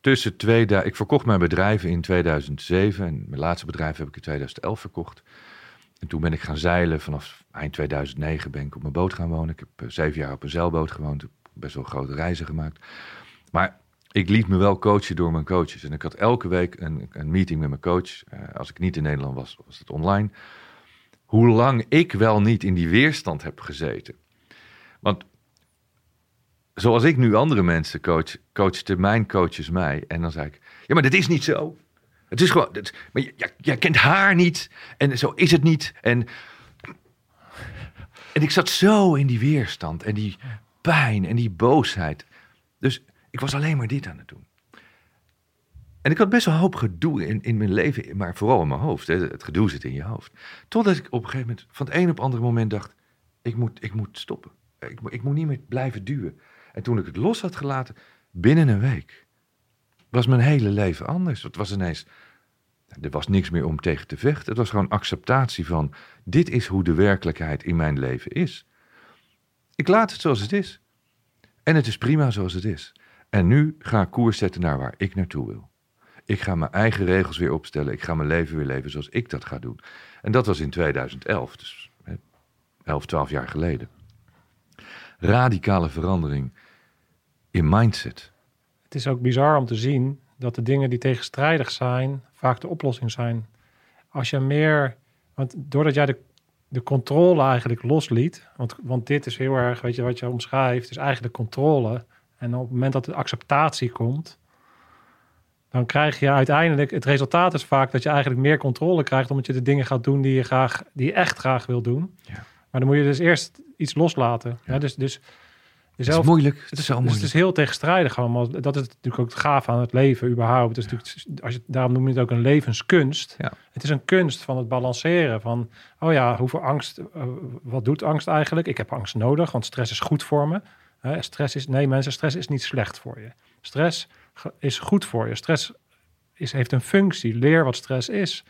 Tussen twee, ik verkocht mijn bedrijf in 2007 en mijn laatste bedrijf heb ik in 2011 verkocht. En toen ben ik gaan zeilen. Vanaf eind 2009 ben ik op mijn boot gaan wonen. Ik heb eh, zeven jaar op een zeilboot gewoond. Best wel grote reizen gemaakt. Maar ik liet me wel coachen door mijn coaches. En ik had elke week een, een meeting met mijn coach. Uh, als ik niet in Nederland was, was het online hoe lang ik wel niet in die weerstand heb gezeten. Want zoals ik nu andere mensen coach, coachte mijn coaches mij. En dan zei ik, ja, maar dit is niet zo. Het is gewoon, dit, maar jij, jij kent haar niet en zo is het niet. En En ik zat zo in die weerstand en die pijn en die boosheid. Dus ik was alleen maar dit aan het doen. En ik had best wel een hoop gedoe in, in mijn leven, maar vooral in mijn hoofd. Hè. Het gedoe zit in je hoofd. Totdat ik op een gegeven moment van het een op het andere moment dacht: ik moet, ik moet stoppen. Ik, ik moet niet meer blijven duwen. En toen ik het los had gelaten, binnen een week, was mijn hele leven anders. Het was ineens, er was niks meer om tegen te vechten. Het was gewoon acceptatie van: dit is hoe de werkelijkheid in mijn leven is. Ik laat het zoals het is. En het is prima zoals het is. En nu ga ik koers zetten naar waar ik naartoe wil. Ik ga mijn eigen regels weer opstellen. Ik ga mijn leven weer leven zoals ik dat ga doen. En dat was in 2011, dus hè, 11, 12 jaar geleden. Radicale verandering in mindset. Het is ook bizar om te zien dat de dingen die tegenstrijdig zijn, vaak de oplossing zijn. Als je meer, want doordat jij de, de controle eigenlijk losliet, want, want dit is heel erg, weet je wat je omschrijft, is eigenlijk de controle. En op het moment dat de acceptatie komt, dan krijg je uiteindelijk, het resultaat is vaak dat je eigenlijk meer controle krijgt, omdat je de dingen gaat doen die je, graag, die je echt graag wil doen. Ja. Maar dan moet je dus eerst iets loslaten. Ja. dus, dus Het is moeilijk. Het is zo dus moeilijk. het is heel tegenstrijdig allemaal. Dat is natuurlijk ook het gaaf aan het leven überhaupt. Is natuurlijk, als je, daarom noem je het ook een levenskunst. Ja. Het is een kunst van het balanceren. Van, oh ja, hoeveel angst, eh, wat doet angst eigenlijk? Ik heb angst nodig, want stress is goed voor me. Hè, stress is, nee mensen, stress is niet slecht voor je. Stress is goed voor je. Stress is, heeft een functie. Leer wat stress is.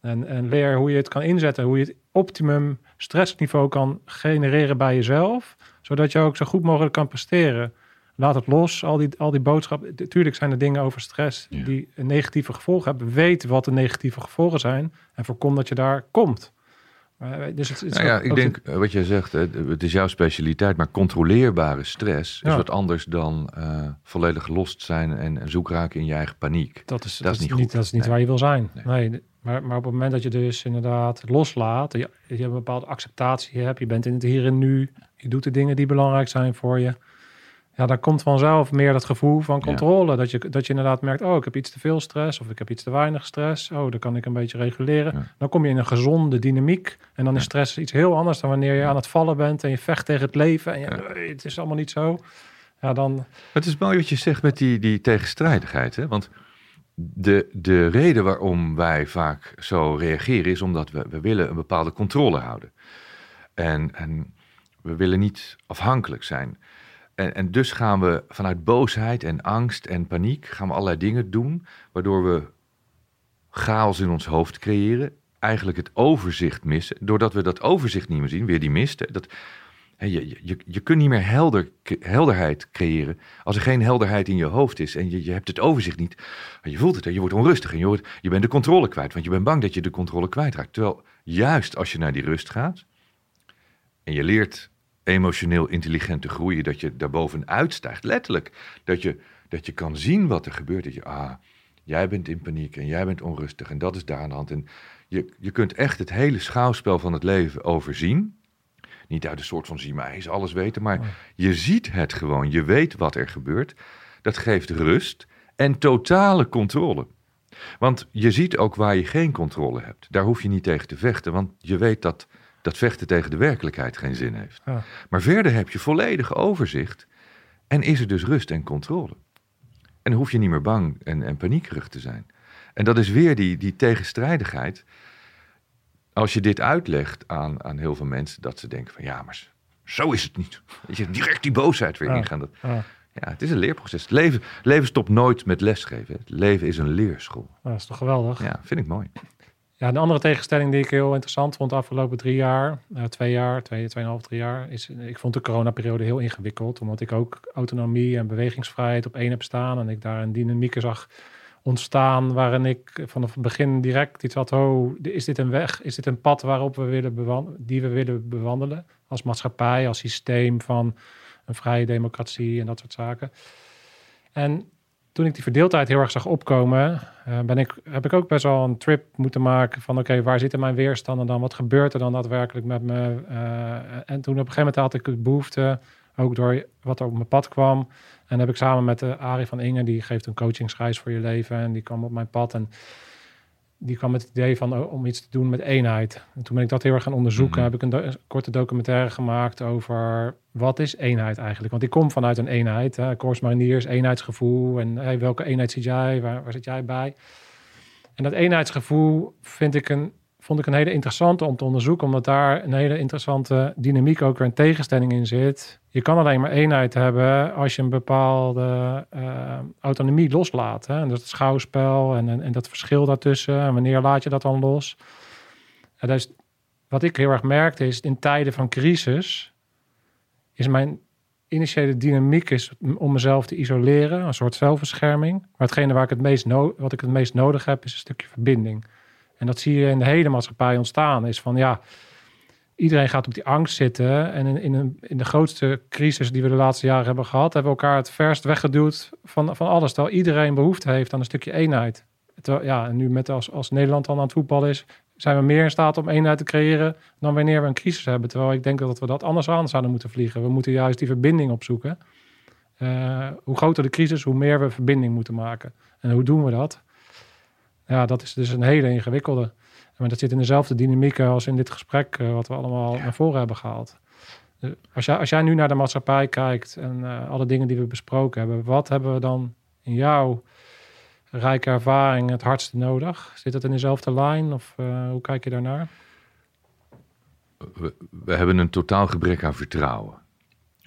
En, en leer hoe je het kan inzetten. Hoe je het optimum stressniveau kan genereren bij jezelf. Zodat je ook zo goed mogelijk kan presteren. Laat het los, al die, al die boodschappen. Natuurlijk zijn er dingen over stress Ja. die een negatieve gevolgen hebben. Weet wat de negatieve gevolgen zijn. En voorkom dat je daar komt. Maar, dus het, het is Nou ja, ook- ik ook denk, eh, wat jij zegt, hè, het is jouw specialiteit, maar controleerbare stress is wat anders dan eh, volledig lost zijn en, zoek raken in je eigen paniek. Dat is, Dat is niet goed. Dat is niet Nee. waar je wil zijn. Nee. Maar, maar op het moment dat je dus inderdaad loslaat, je, je hebt een bepaalde acceptatie hebt, je bent in het hier en nu, je doet de dingen die belangrijk zijn voor je. Ja, dan komt vanzelf meer dat gevoel van controle. Dat, je, dat je inderdaad merkt, oh, ik heb iets te veel stress of ik heb iets te weinig stress. Oh, dan kan ik een beetje reguleren. Ja. Dan kom je in een gezonde dynamiek. En dan is stress iets heel anders dan wanneer je aan het vallen bent en je vecht tegen het leven. En je, het is allemaal niet zo. Ja, dan, Het is mooi wat je zegt met die, die tegenstrijdigheid. Hè? Want de, de reden waarom wij vaak zo reageren is omdat we, we willen een bepaalde controle houden. En, en we willen niet afhankelijk zijn. En, en dus gaan we vanuit boosheid en angst en paniek gaan we allerlei dingen doen, waardoor we chaos in ons hoofd creëren, eigenlijk het overzicht missen. Doordat we dat overzicht niet meer zien, weer die mist. Dat, je, je- je, kunt niet meer helder, helderheid creëren als er geen helderheid in je hoofd is en je, je hebt het overzicht niet. Je voelt het, hè, je wordt onrustig en je, wordt, je bent de controle kwijt, want je bent bang dat je de controle kwijtraakt. Terwijl juist als je naar die rust gaat en je leert emotioneel intelligent te groeien, dat je daarbovenuit stijgt, letterlijk, dat je, dat je kan zien wat er gebeurt. Dat je, ah, jij bent in paniek en jij bent onrustig en dat is daar aan de hand. En je, je kunt echt het hele schouwspel van het leven overzien. Niet uit een soort van zie maar eens alles weten, maar je ziet het gewoon. Je weet wat er gebeurt. Dat geeft rust en totale controle. Want je ziet ook waar je geen controle hebt. Daar hoef je niet tegen te vechten, want je weet dat dat vechten tegen de werkelijkheid geen zin heeft. ja. Maar verder heb je volledig overzicht en is er dus rust en controle. En dan hoef je niet meer bang en, en paniekerig te zijn. En dat is weer die, die tegenstrijdigheid. Als je dit uitlegt aan, aan heel veel mensen, dat ze denken van ja, maar zo is het niet. Dat je direct die boosheid weer Ja. ingaan. Dat, Ja. ja, het is een leerproces. Het leven, leven stopt nooit met lesgeven. Het leven is een leerschool. dat is toch geweldig. Ja, vind ik mooi. Ja, een andere tegenstelling die ik heel interessant vond de afgelopen drie jaar, eh, twee jaar, twee, tweeënhalf, drie jaar, is ik vond de coronaperiode heel ingewikkeld, omdat ik ook autonomie en bewegingsvrijheid op één heb staan en ik daar een dynamiek zag ontstaan waarin ik vanaf het begin direct iets had, oh, is dit een weg, is dit een pad waarop we willen bewan- die we willen bewandelen als maatschappij, als systeem van een vrije democratie en dat soort zaken. En toen ik die verdeeldheid heel erg zag opkomen, eh, ben ik, heb ik ook best wel een trip moeten maken van oké, waar zitten mijn weerstanden dan? Wat gebeurt er dan daadwerkelijk met me? Eh, en toen op een gegeven moment had ik de behoefte, ook door wat er op mijn pad kwam. En heb ik samen met de Arie van Ingen, die geeft een coachingsreis voor je leven. En die kwam op mijn pad. En die kwam met het idee van oh, om iets te doen met eenheid. En toen ben ik dat heel erg gaan onderzoeken. Mhm. Heb ik een, do- een korte documentaire gemaakt over wat is eenheid eigenlijk. Want ik kom vanuit een eenheid. Hè. Corps Mariniers, eenheidsgevoel. En hey, welke eenheid zit jij? Waar, waar zit jij bij? En dat eenheidsgevoel vind ik een, vond ik een hele interessante om te onderzoeken. Omdat daar een hele interessante dynamiek ook weer een tegenstelling in zit. Je kan alleen maar eenheid hebben als je een bepaalde eh, autonomie loslaat. Hè? En dat schouwspel en, en, dat verschil daartussen. En wanneer laat je dat dan los? En dus, wat ik heel erg merkte is in tijden van crisis... is mijn initiële dynamiek is om mezelf te isoleren. Een soort zelfbescherming. Maar hetgene waar ik het meest no- wat ik het meest nodig heb is een stukje verbinding. En dat zie je in de hele maatschappij ontstaan. Is van ja, iedereen gaat op die angst zitten. En in, in, de grootste crisis die we de laatste jaren hebben gehad, hebben we elkaar het verst weggeduwd van, van alles. Terwijl iedereen behoefte heeft aan een stukje eenheid. Terwijl, ja, en nu met als, als Nederland dan aan het voetballen is, zijn we meer in staat om eenheid te creëren dan wanneer we een crisis hebben. Terwijl ik denk dat we dat anders aan zouden moeten vliegen. We moeten juist die verbinding opzoeken. Eh, hoe groter de crisis, hoe meer we verbinding moeten maken. En hoe doen we dat? Ja, dat is dus een hele ingewikkelde. Maar dat zit in dezelfde dynamiek als in dit gesprek, eh, wat we allemaal naar voren hebben gehaald. Eh, Als jij, als jij nu naar de maatschappij kijkt en eh, alle dingen die we besproken hebben, wat hebben we dan in jouw rijke ervaring het hardste nodig? Zit het in dezelfde lijn of eh, hoe kijk je daarnaar? We, we hebben een totaal gebrek aan vertrouwen.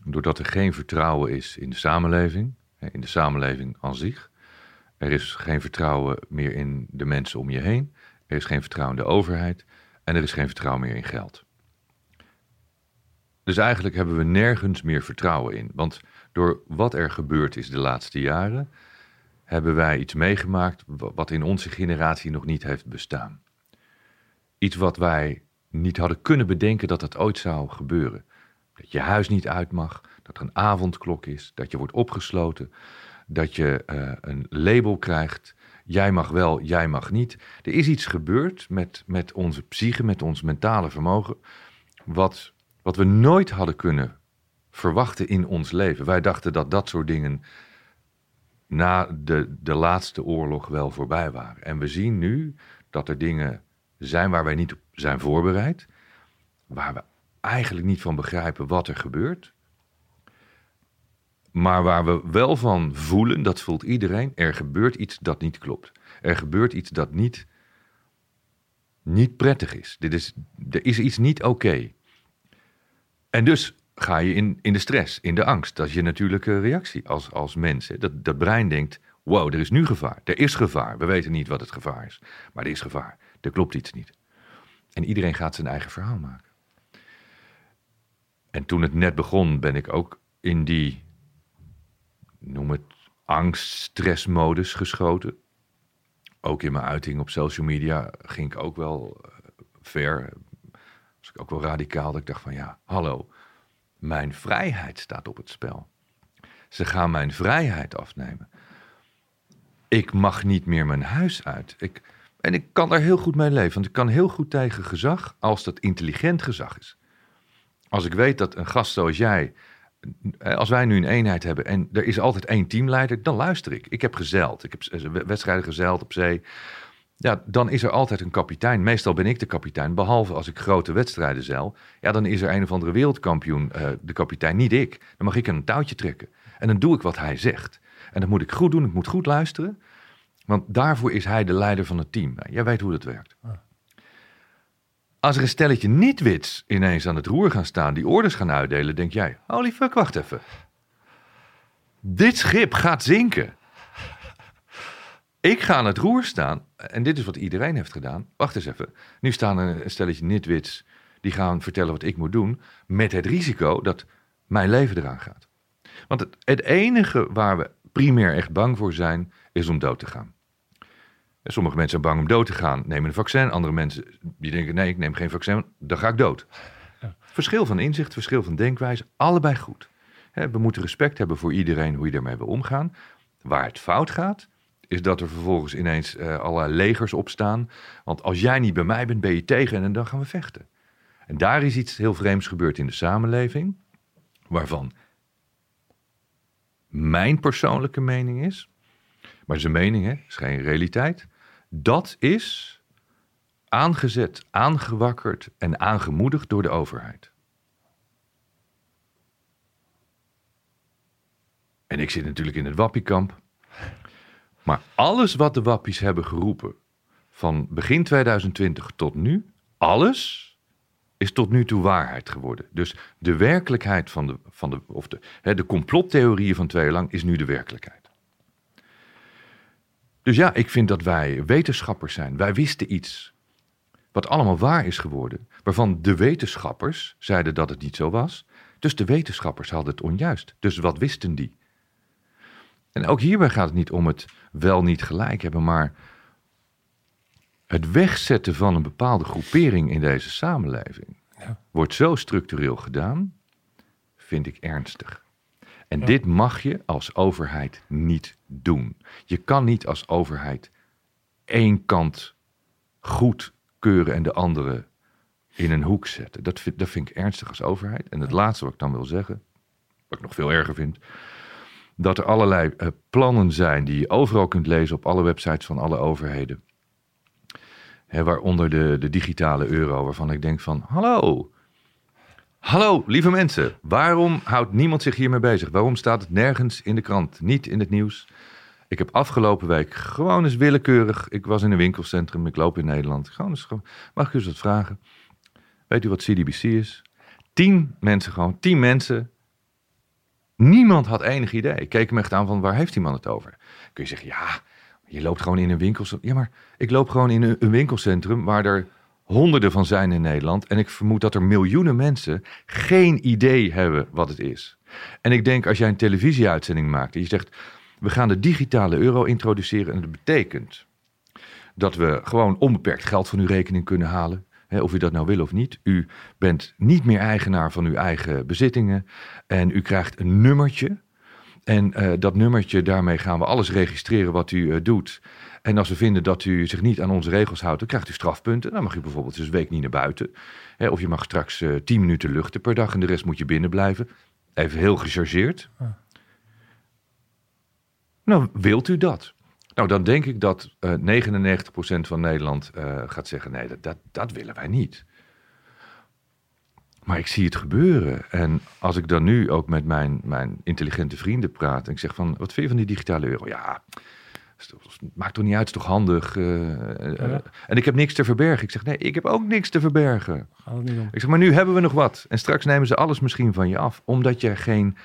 Doordat er geen vertrouwen is in de samenleving, in de samenleving aan zich. Er is geen vertrouwen meer in de mensen om je heen. Er is geen vertrouwen in de overheid. En er is geen vertrouwen meer in geld. Dus eigenlijk hebben we nergens meer vertrouwen in. Want door wat er gebeurd is de laatste jaren, hebben wij iets meegemaakt wa- wat in onze generatie nog niet heeft bestaan. Iets wat wij niet hadden kunnen bedenken dat het ooit zou gebeuren. Dat je huis niet uit mag, dat er een avondklok is, dat je wordt opgesloten, dat je eh, een label krijgt. Jij mag wel, jij mag niet. Er is iets gebeurd met, met onze psyche, met ons mentale vermogen, wat, wat we nooit hadden kunnen verwachten in ons leven. Wij dachten dat dat soort dingen na de, de laatste oorlog wel voorbij waren. En we zien nu dat er dingen zijn waar wij niet op zijn voorbereid, waar we eigenlijk niet van begrijpen wat er gebeurt, maar waar we wel van voelen, dat voelt iedereen, er gebeurt iets dat niet klopt. Er gebeurt iets dat niet, niet prettig is. Dit is. Er is iets niet oké. En dus ga je in, in de stress, in de angst. Dat is je natuurlijke reactie als, als mens. hè. Dat, dat brein denkt, wow, er is nu gevaar. Er is gevaar. We weten niet wat het gevaar is. Maar er is gevaar. Er klopt iets niet. En iedereen gaat zijn eigen verhaal maken. En toen het net begon, ben ik ook in die, noem het, angst-stressmodus geschoten. Ook in mijn uiting op social media ging ik ook wel eh, ver. Was ik ook wel radicaal. Dat ik dacht van ja, hallo, mijn vrijheid staat op het spel. Ze gaan mijn vrijheid afnemen. Ik mag niet meer mijn huis uit. Ik, en ik kan daar heel goed mee leven. Want ik kan heel goed tegen gezag als dat intelligent gezag is. Als ik weet dat een gast zoals jij, als wij nu een eenheid hebben en er is altijd één teamleider, dan luister ik. Ik heb gezeild. Ik heb eh, wedstrijden gezeild op zee. Ja, dan is er altijd een kapitein. Meestal ben ik de kapitein, behalve als ik grote wedstrijden zeil. Ja, dan is er een of andere wereldkampioen eh, de kapitein, niet ik. Dan mag ik een touwtje trekken. En dan doe ik wat hij zegt. En dat moet ik goed doen, ik moet goed luisteren. Want daarvoor is hij de leider van het team. Jij weet hoe dat werkt. Als er een stelletje niet-wits ineens aan het roer gaan staan, die orders gaan uitdelen, denk jij: holy fuck, wacht even. Dit schip gaat zinken. Ik ga aan het roer staan, en dit is wat iedereen heeft gedaan. Wacht eens even. Nu staan er een stelletje nitwits die gaan vertellen wat ik moet doen, met het risico dat mijn leven eraan gaat. Want het, het enige waar we primair echt bang voor zijn, is om dood te gaan. Sommige mensen zijn bang om dood te gaan, nemen een vaccin. Andere mensen die denken, nee, ik neem geen vaccin, dan ga ik dood. Verschil van inzicht, verschil van denkwijze, allebei goed. We moeten respect hebben voor iedereen, hoe je ermee wil omgaan. Waar het fout gaat, is dat er vervolgens ineens eh allerlei legers opstaan. Want als jij niet bij mij bent, ben je tegen en dan gaan we vechten. En daar is iets heel vreemds gebeurd in de samenleving, waarvan mijn persoonlijke mening is, maar zijn mening hè, is geen realiteit. Dat is aangezet, aangewakkerd en aangemoedigd door de overheid. En ik zit natuurlijk in het wappiekamp. Maar alles wat de wappies hebben geroepen, van begin 2020 tot nu, alles is tot nu toe waarheid geworden. Dus de werkelijkheid van de, van de, of de, hè, de complottheorieën van twee jaar lang is nu de werkelijkheid. Dus ja, ik vind dat wij wetenschappers zijn. Wij wisten iets wat allemaal waar is geworden, waarvan de wetenschappers zeiden dat het niet zo was. Dus de wetenschappers hadden het onjuist. Dus wat wisten die? En ook hierbij gaat het niet om het wel niet gelijk hebben, maar het wegzetten van een bepaalde groepering in deze samenleving Ja. wordt zo structureel gedaan, vind ik ernstig. En Ja. dit mag je als overheid niet doen. Je kan niet als overheid één kant goed keuren en de andere in een hoek zetten. Dat vind, dat vind ik ernstig als overheid. En het laatste wat ik dan wil zeggen, wat ik nog veel erger vind, dat er allerlei eh, plannen zijn die je overal kunt lezen op alle websites van alle overheden. Waaronder de, de digitale euro, waarvan ik denk van, hallo, hallo lieve mensen, waarom houdt niemand zich hiermee bezig? Waarom staat het nergens in de krant, niet in het nieuws? Ik heb afgelopen week gewoon eens willekeurig, ik was in een winkelcentrum, ik loop in Nederland, gewoon eens, mag ik u eens wat vragen? Weet u wat CDBC is? Tien mensen gewoon, tien mensen Niemand had enig idee. Ik keek hem echt aan van waar heeft die man het over? Kun je zeggen, ja, je loopt gewoon in een winkelcentrum. Ja, maar ik loop gewoon in een winkelcentrum waar er honderden van zijn in Nederland. En ik vermoed dat er miljoenen mensen geen idee hebben wat het is. En ik denk als jij een televisieuitzending maakt en je zegt, we gaan de digitale euro introduceren en dat betekent dat we gewoon onbeperkt geld van uw rekening kunnen halen. Hè, of u dat nou wil of niet. U bent niet meer eigenaar van uw eigen bezittingen. En u krijgt een nummertje. En eh, dat nummertje, daarmee gaan we alles registreren wat u eh, doet. En als we vinden dat u zich niet aan onze regels houdt, dan krijgt u strafpunten. Dan mag u bijvoorbeeld dus een week niet naar buiten. Hè, of je mag straks eh 10 minuten luchten per dag en de rest moet je binnen blijven. Even heel gechargeerd. Nou, wilt u dat? Nou, dan denk ik dat eh 99% van Nederland gaat zeggen: nee, dat, dat, dat willen wij niet. Maar ik zie het gebeuren. En als ik dan nu ook met mijn, mijn intelligente vrienden praat en ik zeg van, wat vind je van die digitale euro? Ja, maakt toch niet uit, is toch handig? eh, eh, Ja. En ik heb niks te verbergen. Ik zeg, nee, ik heb ook niks te verbergen. Gaat het niet om. Ik zeg, maar nu hebben we nog wat. En straks nemen ze alles misschien van je af, omdat je geen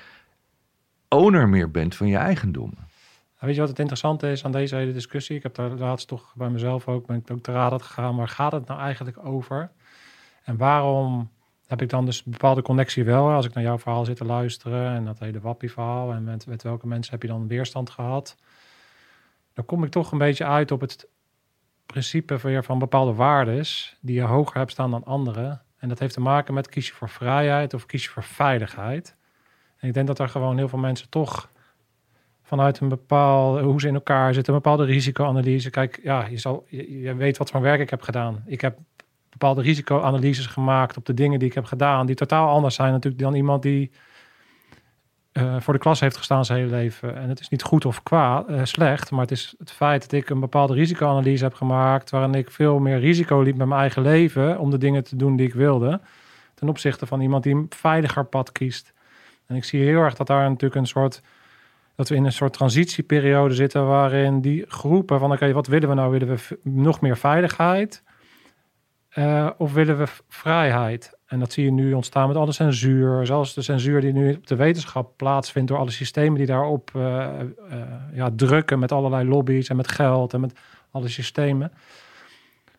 owner meer bent van je eigendom. Ja, Weet je wat het interessante is aan deze hele discussie? Ik heb daar laatst toch bij mezelf ook, ben ik ook te raden gegaan. Waar gaat het nou eigenlijk over? En waarom heb ik dan dus een bepaalde connectie wel? Als ik naar jouw verhaal zit te luisteren en dat hele wappie-verhaal. En met, met welke mensen heb je dan weerstand gehad? Dan kom ik toch een beetje uit op het principe weer van bepaalde waardes die je hoger hebt staan dan anderen. En dat heeft te maken met kies je voor vrijheid of kies je voor veiligheid. En ik denk dat er gewoon heel veel mensen toch vanuit een bepaald hoe ze in elkaar zitten, een bepaalde risicoanalyse. Kijk, ja, je, zal, je weet wat voor werk ik heb gedaan. Ik heb bepaalde risicoanalyses gemaakt op de dingen die ik heb gedaan, die totaal anders zijn natuurlijk dan iemand die eh, voor de klas heeft gestaan zijn hele leven. En het is niet goed of kwaad, eh, slecht, maar het is het feit dat ik een bepaalde risicoanalyse heb gemaakt, waarin ik veel meer risico liep met mijn eigen leven om de dingen te doen die ik wilde, ten opzichte van iemand die een veiliger pad kiest. En ik zie heel erg dat daar natuurlijk een soort dat we in een soort transitieperiode zitten waarin die groepen van oké, wat willen we nou? Willen we nog meer veiligheid Eh, of willen we vrijheid? En dat zie je nu ontstaan met alle censuur, zelfs de censuur die nu op de wetenschap plaatsvindt door alle systemen die daarop eh, eh, ja, drukken met allerlei lobby's en met geld en met alle systemen.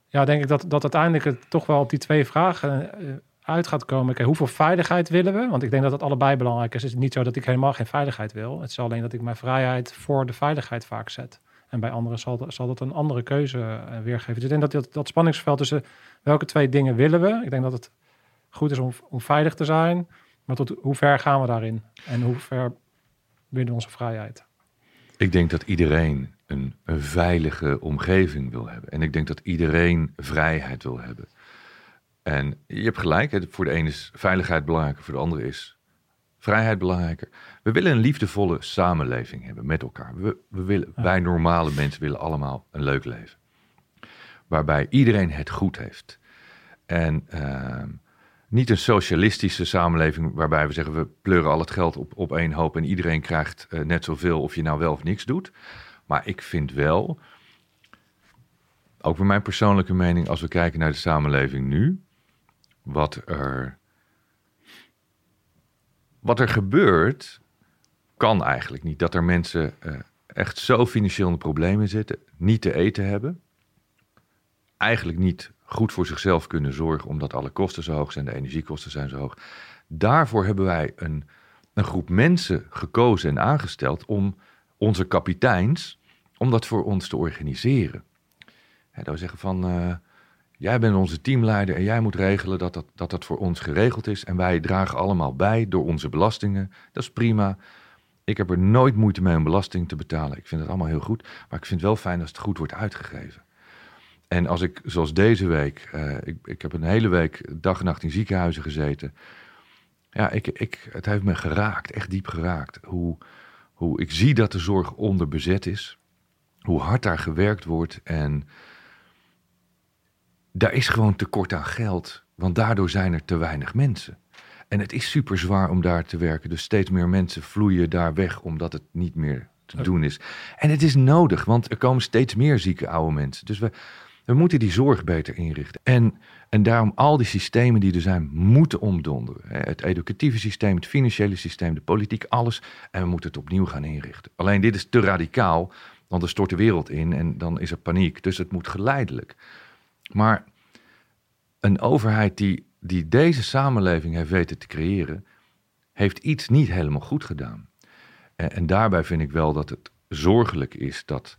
Ja, denk ik dat, dat uiteindelijk het toch wel op die twee vragen uit gaat komen. Oké, hoeveel veiligheid willen we? Want ik denk dat het allebei belangrijk is. Het is niet zo dat ik helemaal geen veiligheid wil. Het is alleen dat ik mijn vrijheid voor de veiligheid vaak zet. En bij anderen zal, zal dat een andere keuze eh, weergeven. Dus ik denk dat dat, spanningsveld tussen welke twee dingen willen we? Ik denk dat het goed is om, om veilig te zijn. Maar tot hoe ver gaan we daarin? En hoe ver we onze vrijheid? Ik denk dat iedereen een, een veilige omgeving wil hebben. En ik denk dat iedereen vrijheid wil hebben. En je hebt gelijk, voor de ene is veiligheid belangrijker, voor de andere is vrijheid belangrijker. We willen een liefdevolle samenleving hebben met elkaar. We, we willen, Wij normale mensen willen allemaal een leuk leven. waarbij iedereen het goed heeft. En ehm, niet een socialistische samenleving waarbij we zeggen we pleuren al het geld op, op één hoop en iedereen krijgt uh, net zoveel of je nou wel of niks doet. Maar ik vind wel, ook bij mijn persoonlijke mening, als we kijken naar de samenleving nu, wat er, wat er gebeurt, kan eigenlijk niet. Dat er mensen uh, echt zo financieel in problemen zitten, niet te eten hebben, eigenlijk niet goed voor zichzelf kunnen zorgen omdat alle kosten zo hoog zijn, de energiekosten zijn zo hoog. Daarvoor hebben wij een, een groep mensen gekozen en aangesteld om onze kapiteins, om dat voor ons te organiseren. En we zeggen van, uh, jij bent onze teamleider en jij moet regelen dat dat, dat dat voor ons geregeld is. En wij dragen allemaal bij door onze belastingen. Dat is prima. Ik heb er nooit moeite mee om belasting te betalen. Ik vind het allemaal heel goed. Maar ik vind het wel fijn als het goed wordt uitgegeven. En als ik, zoals deze week, uh, ik, ik heb een hele week dag en nacht in ziekenhuizen gezeten. Ja, ik, ik, het heeft me geraakt, echt diep geraakt. Hoe, hoe ik zie dat de zorg onderbezet is. Hoe hard daar gewerkt wordt. En daar is gewoon tekort aan geld. Want daardoor zijn er te weinig mensen. En het is super zwaar om daar te werken. Dus steeds meer mensen vloeien daar weg omdat het niet meer te doen is. En het is nodig, want er komen steeds meer zieke oude mensen. Dus we, we moeten die zorg beter inrichten. En, en daarom al die systemen die er zijn, moeten omdonderen. Het educatieve systeem, het financiële systeem, de politiek, alles. En we moeten het opnieuw gaan inrichten. Alleen dit is te radicaal, want er stort de wereld in en dan is er paniek. Dus het moet geleidelijk. Maar een overheid die, die deze samenleving heeft weten te creëren, heeft iets niet helemaal goed gedaan. En, en daarbij vind ik wel dat het zorgelijk is dat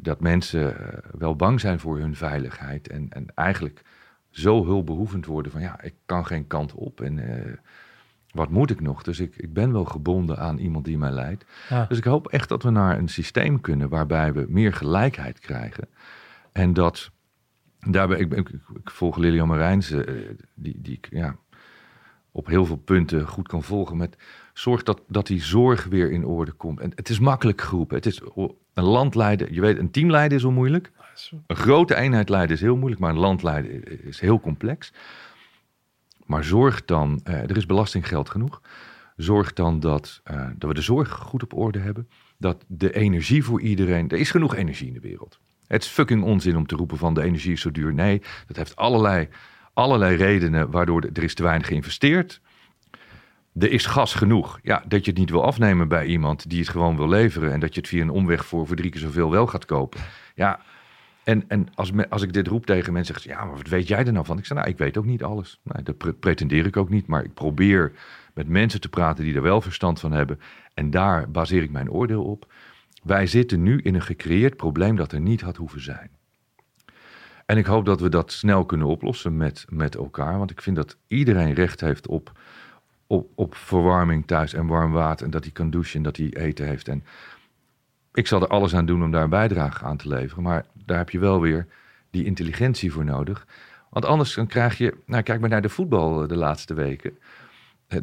dat mensen eh, wel bang zijn voor hun veiligheid en, en eigenlijk zo hulpbehoevend worden van ja, ik kan geen kant op en uh, wat moet ik nog? Dus ik, ik ben wel gebonden aan iemand die mij leidt. Ja. Dus ik hoop echt dat we naar een systeem kunnen waarbij we meer gelijkheid krijgen. En dat daarbij, ik, ik, ik volg Lilian Marijnse, uh, die, die ik ja, op heel veel punten goed kan volgen met zorg dat, dat die zorg weer in orde komt. En het is makkelijk geroepen. Het is een land leiden. Je weet, een team leiden is al moeilijk. Een grote eenheid leiden is heel moeilijk, maar een land leiden is heel complex. Maar zorg dan, eh, er is belastinggeld genoeg. Zorg dan dat, uh, dat we de zorg goed op orde hebben. Dat de energie voor iedereen. Er is genoeg energie in de wereld. Het is fucking onzin om te roepen van de energie is zo duur. Nee, dat heeft allerlei, allerlei redenen waardoor er is te weinig geïnvesteerd er is gas genoeg. Ja, dat je het niet wil afnemen bij iemand die het gewoon wil leveren. En dat je het via een omweg voor, voor drie keer zoveel wel gaat kopen. Ja, en, en als, me, als ik dit roep tegen mensen, zeggen ja, maar wat weet jij er nou van? Ik zeg, nou, ik weet ook niet alles. Nou, dat pretendeer ik ook niet, maar ik probeer met mensen te praten die er wel verstand van hebben. En daar baseer ik mijn oordeel op. Wij zitten nu in een gecreëerd probleem dat er niet had hoeven zijn. En ik hoop dat we dat snel kunnen oplossen met, met elkaar. Want ik vind dat iedereen recht heeft op op, op verwarming thuis en warm water. En dat hij kan douchen en dat hij eten heeft. En ik zal er alles aan doen om daar een bijdrage aan te leveren. Maar daar heb je wel weer die intelligentie voor nodig. Want anders dan krijg je, nou kijk maar naar de voetbal de laatste weken.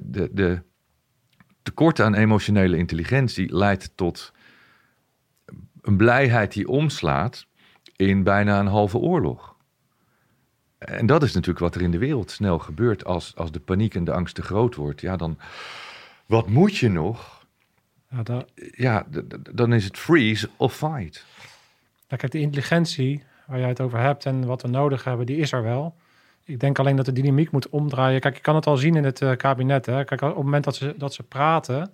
De, de tekort aan emotionele intelligentie leidt tot een blijheid die omslaat in bijna een halve oorlog. En dat is natuurlijk wat er in de wereld snel gebeurt als, als de paniek en de angst te groot wordt. Ja, dan wat moet je nog? Ja, dat... ja dan is het freeze of fight. Ja, kijk, de intelligentie waar jij het over hebt en wat we nodig hebben, die is er wel. Ik denk alleen dat de dynamiek moet omdraaien. Kijk, je kan het al zien in het uh, kabinet. Hè? Kijk, op het moment dat ze, dat ze praten.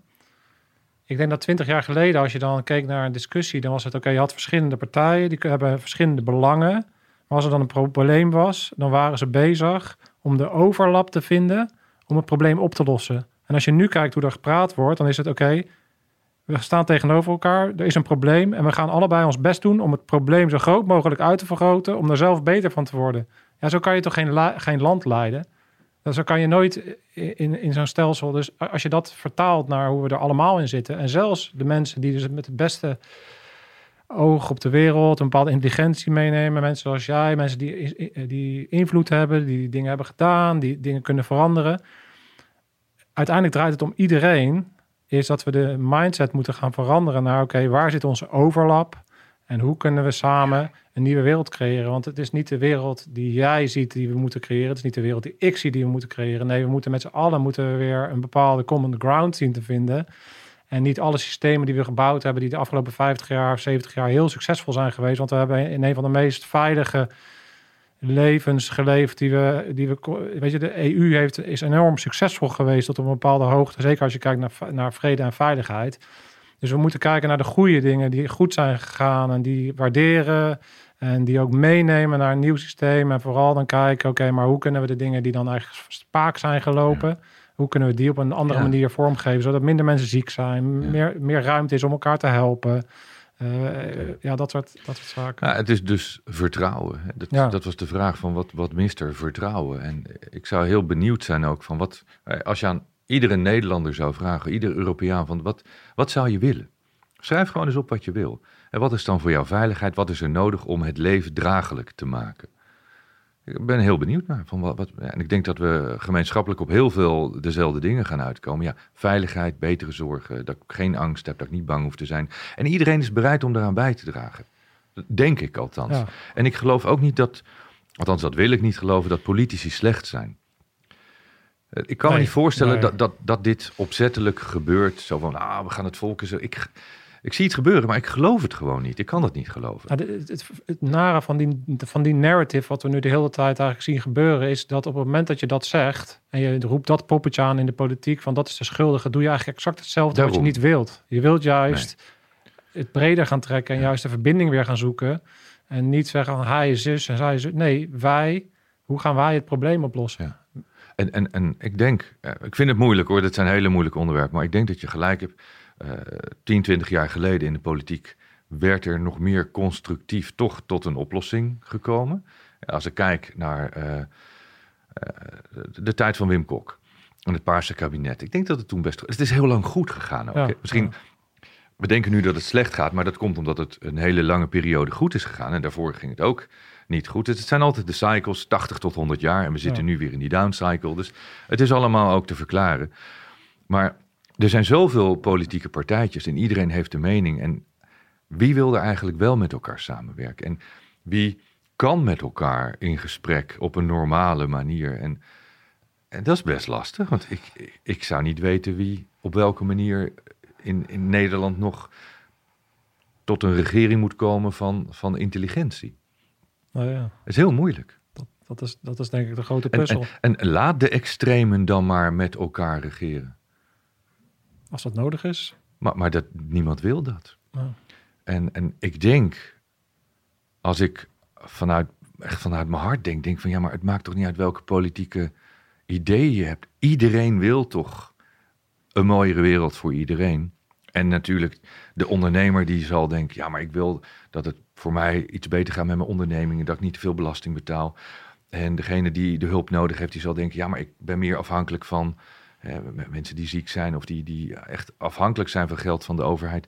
Ik denk dat twintig jaar geleden, als je dan keek naar een discussie, dan was het oké, je had verschillende partijen, die hebben verschillende belangen als er dan een probleem was, dan waren ze bezig om de overlap te vinden om het probleem op te lossen. En als je nu kijkt hoe er gepraat wordt, dan is het oké, we staan tegenover elkaar, er is een probleem en we gaan allebei ons best doen om het probleem zo groot mogelijk uit te vergroten, om er zelf beter van te worden. Ja, zo kan je toch geen, geen land leiden? Dat zo kan je nooit in, in zo'n stelsel. Dus als je dat vertaalt naar hoe we er allemaal in zitten, en zelfs de mensen die dus met het beste oog op de wereld, een bepaalde intelligentie meenemen. Mensen zoals jij, mensen die, die invloed hebben, die dingen hebben gedaan, die dingen kunnen veranderen. Uiteindelijk draait het om iedereen, is dat we de mindset moeten gaan veranderen naar, oké, waar zit onze overlap? En hoe kunnen we samen een nieuwe wereld creëren? Want het is niet de wereld die jij ziet die we moeten creëren. Het is niet de wereld die ik zie die we moeten creëren. Nee, we moeten met z'n allen moeten we weer een bepaalde common ground zien te vinden. En niet alle systemen die we gebouwd hebben, die de afgelopen 50 jaar of 70 jaar heel succesvol zijn geweest. Want we hebben in een van de meest veilige levens geleefd die we, die we weet je, de EU heeft, is enorm succesvol geweest tot een bepaalde hoogte. Zeker als je kijkt naar, naar vrede en veiligheid. Dus we moeten kijken naar de goede dingen die goed zijn gegaan en die waarderen. En die ook meenemen naar een nieuw systeem. En vooral dan kijken, oké, maar hoe kunnen we de dingen die dan eigenlijk spaak zijn gelopen, hoe kunnen we die op een andere Ja. manier vormgeven, zodat minder mensen ziek zijn, Ja. meer, meer ruimte is om elkaar te helpen. Eh, ja, dat soort, dat soort zaken. Ja, het is dus vertrouwen. Dat, Ja. dat was de vraag van wat, wat mist er? Vertrouwen. En ik zou heel benieuwd zijn ook van wat, eh, als je aan iedere Nederlander zou vragen, iedere Europeaan, van wat, wat zou je willen? Schrijf gewoon eens op wat je wil. En wat is dan voor jouw veiligheid? Wat is er nodig om het leven draaglijk te maken? Ik ben heel benieuwd naar. Van wat, wat, ja, en ik denk dat we gemeenschappelijk op heel veel dezelfde dingen gaan uitkomen. Ja, veiligheid, betere zorgen, dat ik geen angst heb, dat ik niet bang hoef te zijn. En iedereen is bereid om daaraan bij te dragen. Denk ik althans. Ja. En ik geloof ook niet dat, althans dat wil ik niet geloven, dat politici slecht zijn. Eh, Ik kan me niet voorstellen nee. dat, dat, dat dit opzettelijk gebeurt. Zo van, ah, we gaan het volk eens... Ik, ik zie het gebeuren, maar ik geloof het gewoon niet. Ik kan dat niet geloven. Nou, het, het, het nare van die, van die narrative, wat we nu de hele tijd eigenlijk zien gebeuren, is dat op het moment dat je dat zegt en je roept dat poppetje aan in de politiek, van dat is de schuldige, doe je eigenlijk exact hetzelfde wat je niet wilt. Je wilt juist het breder gaan trekken en juist de verbinding weer gaan zoeken. En niet zeggen van hij is zus en zij is zus. Nee, wij, hoe gaan wij het probleem oplossen? Ja. En, en, en ik denk, eh, ik vind het moeilijk hoor, dit zijn hele moeilijke onderwerpen, maar ik denk dat je gelijk hebt. Eh 10, 20 jaar geleden in de politiek werd er nog meer constructief toch tot een oplossing gekomen. Als ik kijk naar eh, eh, de, de tijd van Wim Kok en het Paarse kabinet. Ik denk dat het toen best... Het is heel lang goed gegaan ook. Ja. Misschien, we denken nu dat het slecht gaat, maar dat komt omdat het een hele lange periode goed is gegaan. En daarvoor ging het ook niet goed. Het zijn altijd de cycles, 80 tot 100 jaar. En we zitten Ja. nu weer in die down cycle. Dus het is allemaal ook te verklaren. Maar er zijn zoveel politieke partijtjes en iedereen heeft een mening. En wie wil er eigenlijk wel met elkaar samenwerken? En wie kan met elkaar in gesprek op een normale manier? En, en dat is best lastig, want ik, ik, ik zou niet weten wie op welke manier in, in Nederland nog tot een regering moet komen van, van intelligentie. Nou ja, Dat is heel moeilijk. dat, dat, is, dat is denk ik de grote puzzel. en, en laat de extremen dan maar met elkaar regeren. als dat nodig is. Maar, maar dat, niemand wil dat. En, en ik denk, als ik vanuit, echt vanuit mijn hart denk, denk van ja, maar het maakt toch niet uit welke politieke ideeën je hebt. Iedereen wil toch een mooiere wereld voor iedereen. En natuurlijk, de ondernemer die zal denken, ja, maar ik wil dat het voor mij iets beter gaat met mijn ondernemingen, dat ik niet te veel belasting betaal. En degene die de hulp nodig heeft, die zal denken, ja, maar ik ben meer afhankelijk van eh, mensen die ziek zijn of die, die echt afhankelijk zijn van geld van de overheid.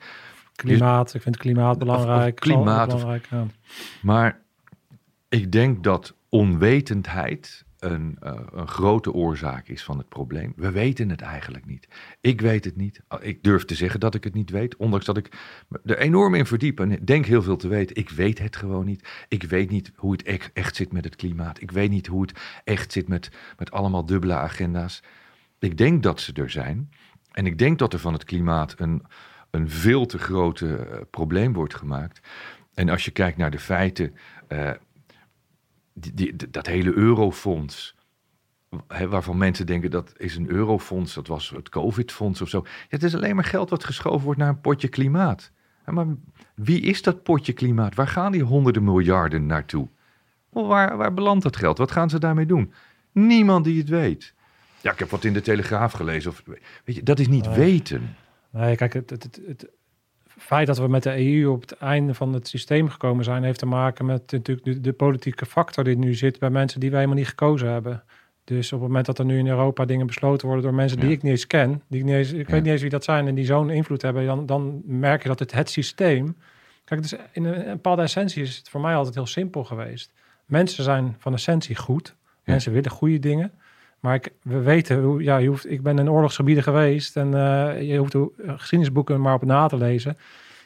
Klimaat, ik vind klimaat belangrijk. of klimaat belangrijk, ja. Maar ik denk dat onwetendheid een, eh, een grote oorzaak is van het probleem. We weten het eigenlijk niet. Ik weet het niet. Ik durf te zeggen dat ik het niet weet, ondanks dat ik er enorm in verdiep en denk heel veel te weten. Ik weet het gewoon niet. Ik weet niet hoe het echt, echt zit met het klimaat. Ik weet niet hoe het echt zit met, met allemaal dubbele agenda's. Ik denk dat ze er zijn. En ik denk dat er van het klimaat een, een veel te grote eh, probleem wordt gemaakt. En als je kijkt naar de feiten, eh, die, die- dat hele eurofonds, hè, waarvan mensen denken dat is een eurofonds, dat was het COVID-fonds of zo. Ja, het is alleen maar geld wat geschoven wordt naar een potje klimaat. Ja, maar wie is dat potje klimaat? Waar gaan die honderden miljarden naartoe? Waar, waar belandt dat geld? Wat gaan ze daarmee doen? Niemand die het weet. Ja, ik heb wat in de Telegraaf gelezen. Of, weet je, dat is niet Nee. weten. Nee, kijk, het, het feit dat we met de EU op het einde van het systeem gekomen zijn, heeft te maken met natuurlijk de, de politieke factor die nu zit bij mensen die wij helemaal niet gekozen hebben. Dus op het moment dat er nu in Europa dingen besloten worden door mensen die Ja. ik niet eens ken, die ik, niet eens, ik Ja. weet niet eens wie dat zijn en die zo'n invloed hebben, dan, dan merk je dat het, het systeem. Kijk, dus in een, een bepaalde essentie is het voor mij altijd heel simpel geweest. Mensen zijn van essentie goed. Mensen willen goede dingen. Maar ik, we weten, ja, je hoeft, ik ben in oorlogsgebieden geweest en eh, je hoeft de geschiedenisboeken maar op na te lezen.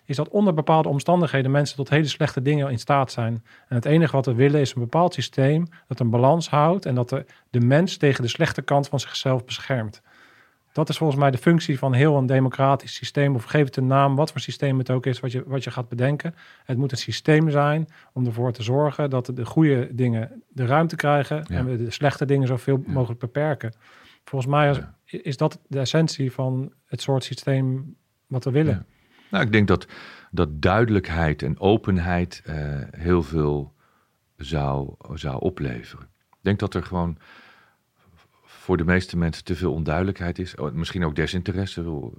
is dat onder bepaalde omstandigheden mensen tot hele slechte dingen in staat zijn. En het enige wat we willen is een bepaald systeem dat een balans houdt en dat de mens tegen de slechte kant van zichzelf beschermt. Dat is volgens mij de functie van heel een democratisch systeem. Of geef het een naam, wat voor systeem het ook is, wat je, wat je gaat bedenken. Het moet een systeem zijn om ervoor te zorgen dat de goede dingen de ruimte krijgen. En we de slechte dingen zoveel mogelijk beperken. Volgens mij is, is, dat de essentie van het soort systeem wat we willen. Nou, ik denk dat, dat duidelijkheid en openheid uh, heel veel zou, zou opleveren. Ik denk dat er gewoon voor de meeste mensen te veel onduidelijkheid is. Oh, misschien ook desinteresse.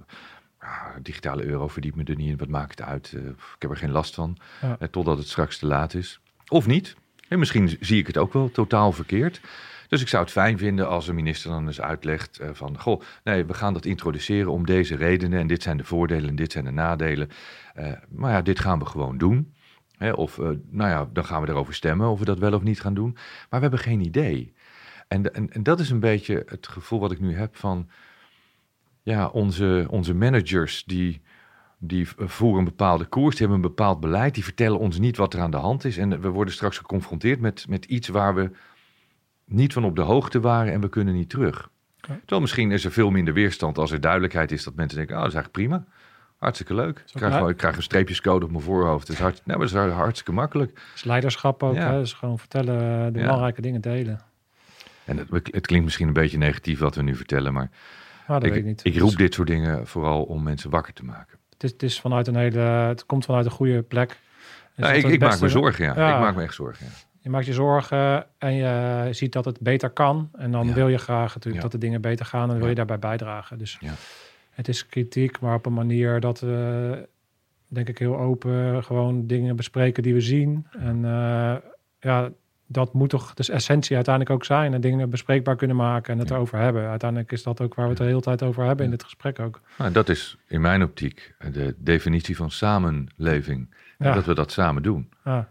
digitale euro verdiept me er niet in. Wat maakt het uit? Uh, ik heb er geen last van. Ja. Uh, totdat het straks te laat is. Of niet. En misschien zie ik het ook wel totaal verkeerd. Dus ik zou het fijn vinden als een minister dan eens uitlegt uh, van... goh, nee, we gaan dat introduceren om deze redenen... en dit zijn de voordelen en dit zijn de nadelen. maar ja, dit gaan we gewoon doen. Hè, of, nou ja, dan gaan we erover stemmen of we dat wel of niet gaan doen. Maar we hebben geen idee. En, en, en dat is een beetje het gevoel wat ik nu heb van ja, onze, onze managers die, die voeren een bepaalde koers, die hebben een bepaald beleid, die vertellen ons niet wat er aan de hand is. En we worden straks geconfronteerd met, met iets waar we niet van op de hoogte waren en we kunnen niet terug. Ja. Terwijl misschien is er veel minder weerstand als er duidelijkheid is dat mensen denken, oh, dat is eigenlijk prima. Hartstikke leuk. Ik krijg, ik krijg een streepjescode op mijn voorhoofd. Het is, hart, nee, maar dat is hartstikke makkelijk. Het is leiderschap ook. Ja. Hè? Dus gewoon vertellen, de belangrijke dingen delen. En het, het, klinkt misschien een beetje negatief wat we nu vertellen, maar ah, ik, ik, ik, roep dit soort dingen vooral om mensen wakker te maken. Het, is, het, is vanuit een hele, het komt vanuit een goede plek. Ja, ik, ik maak me zorgen, ja. Ik maak me echt zorgen, ja. Je maakt je zorgen en je ziet dat het beter kan. En dan wil je graag natuurlijk dat de dingen beter gaan en wil je daarbij bijdragen. Dus het is kritiek, maar op een manier dat we, denk ik, heel open gewoon dingen bespreken die we zien. En uh, ja, dat moet toch de essentie uiteindelijk ook zijn. En dingen bespreekbaar kunnen maken en het erover hebben. Uiteindelijk is dat ook waar we het de hele tijd over hebben in dit gesprek ook. Nou, dat is in mijn optiek de definitie van samenleving. Dat we dat samen doen. Ja.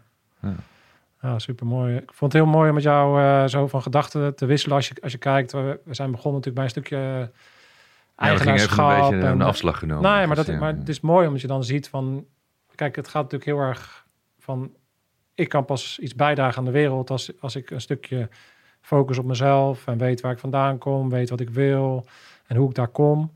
Ja. super mooi. Ik vond het heel mooi om met jou uh, zo van gedachten te wisselen. Als je, als je kijkt, we, zijn begonnen natuurlijk bij een stukje eigenaarschap. Ja, we een beetje een afslag genomen. Nee, maar, dat, maar het is mooi omdat je dan ziet van... Kijk, het gaat natuurlijk heel erg van ik kan pas iets bijdragen aan de wereld als, als ik een stukje focus op mezelf en weet waar ik vandaan kom, weet wat ik wil en hoe ik daar kom.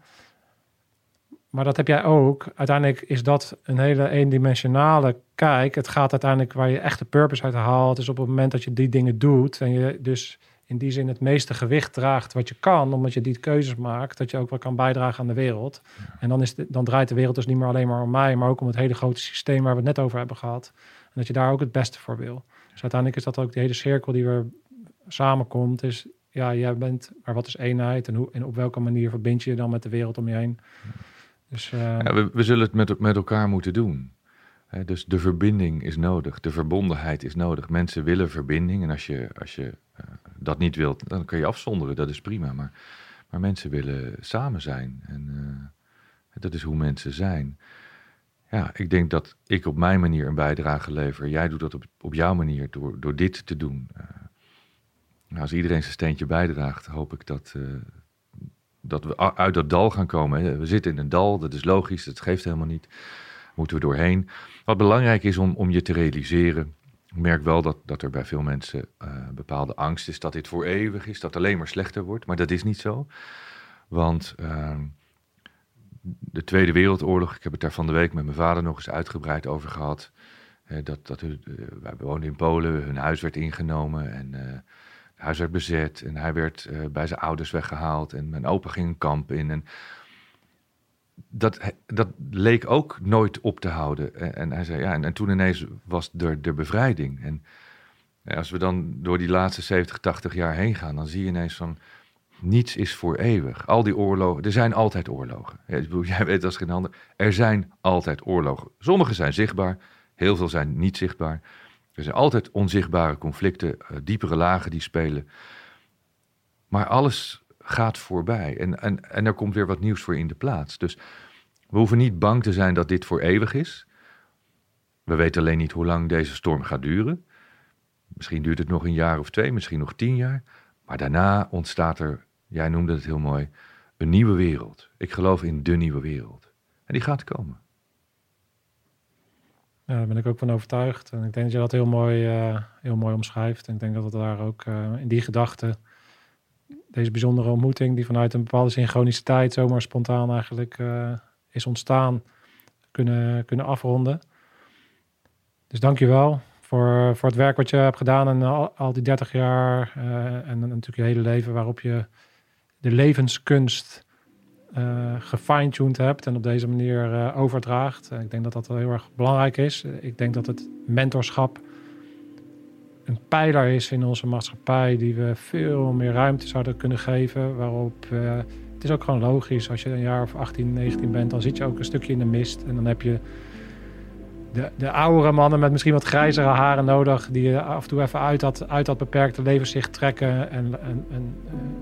Maar dat heb jij ook. Uiteindelijk is dat een hele eendimensionale kijk. Het gaat uiteindelijk waar je echte purpose uit haalt. Is op het moment dat je die dingen doet en je dus in die zin het meeste gewicht draagt wat je kan, omdat je die keuzes maakt, dat je ook wel kan bijdragen aan de wereld. En dan, is de, dan draait de wereld dus niet meer alleen maar om mij, maar ook om het hele grote systeem waar we het net over hebben gehad dat je daar ook het beste voor wil. Dus uiteindelijk is dat ook de hele cirkel die weer samenkomt. Is ja, jij bent, maar wat is eenheid en, hoe, en op welke manier verbind je je dan met de wereld om je heen? Dus, ja, we, we, zullen het met, met elkaar moeten doen. dus de verbinding is nodig, de verbondenheid is nodig. Mensen willen verbinding en als je, als je uh, dat niet wilt, dan kun je afzonderen, dat is prima. Maar, maar mensen willen samen zijn en uh, dat is hoe mensen zijn. Ja, ik denk dat ik op mijn manier een bijdrage lever. Jij doet dat op, op jouw manier door, door dit te doen. Uh, als iedereen zijn steentje bijdraagt, hoop ik dat, uh, dat we uit dat dal gaan komen. We zitten in een dal, dat is logisch, dat geeft helemaal niet. Moeten we doorheen. Wat belangrijk is om, om je te realiseren. Ik merk wel dat, dat er bij veel mensen uh, bepaalde angst is dat dit voor eeuwig is, dat het alleen maar slechter wordt. Maar dat is niet zo. Want ehm, de Tweede Wereldoorlog, ik heb het daar van de week met mijn vader nog eens uitgebreid over gehad. dat, dat, uh, wij woonden in Polen, hun huis werd ingenomen en uh, het huis werd bezet. En hij werd bij zijn ouders weggehaald en mijn opa ging een kamp in. En dat, dat leek ook nooit op te houden. En, en hij zei, ja, en, en, toen ineens was er de bevrijding. En als we dan door die laatste 70, 80 jaar heen gaan, dan zie je ineens van niets is voor eeuwig. Al die oorlogen, er zijn altijd oorlogen. Jij weet als geen ander, er zijn altijd oorlogen. Sommige zijn zichtbaar, heel veel zijn niet zichtbaar. Er zijn altijd onzichtbare conflicten, uh, diepere lagen die spelen. Maar alles gaat voorbij en, en, en er komt weer wat nieuws voor in de plaats. Dus we hoeven niet bang te zijn dat dit voor eeuwig is. We weten alleen niet hoe lang deze storm gaat duren. Misschien duurt het nog een jaar of twee, misschien nog tien jaar. Maar daarna ontstaat er jij noemde het heel mooi, een nieuwe wereld. Ik geloof in de nieuwe wereld. En die gaat komen. Ja, daar ben ik ook van overtuigd. En ik denk dat je dat heel mooi, uh, heel mooi omschrijft. En ik denk dat het daar ook uh, in die gedachte, deze bijzondere ontmoeting, die vanuit een bepaalde synchroniciteit zomaar spontaan eigenlijk uh, is ontstaan, kunnen, kunnen afronden. Dus dank je wel voor, voor het werk wat je hebt gedaan en al, al die 30 jaar en natuurlijk je hele leven waarop je de levenskunst uh, gefine-tuned hebt en op deze manier uh, overdraagt. ik denk dat dat wel heel erg belangrijk is. ik denk dat het mentorschap een pijler is in onze maatschappij die we veel meer ruimte zouden kunnen geven. Waarop uh, het is ook gewoon logisch. Als je een jaar of 18, 19 bent, dan zit je ook een stukje in de mist. En dan heb je de, de oudere mannen met misschien wat grijzere haren nodig. Die je af en toe even uit dat, uit dat beperkte levenszicht trekken. En, en, en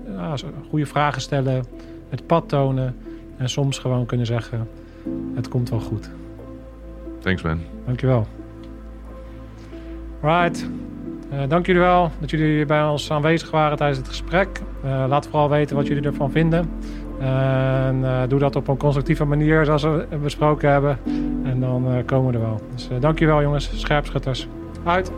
uh, goede vragen stellen het pad tonen en soms gewoon kunnen zeggen: Het komt wel goed. Thanks, man. Dankjewel. Right. Uh, dank jullie wel dat jullie bij ons aanwezig waren tijdens het gesprek. Uh, laat vooral weten wat jullie ervan vinden. En uh, doe dat op een constructieve manier, zoals we besproken hebben. En dan komen we er wel. Dus dankjewel, jongens. Scherpschutters. Uit.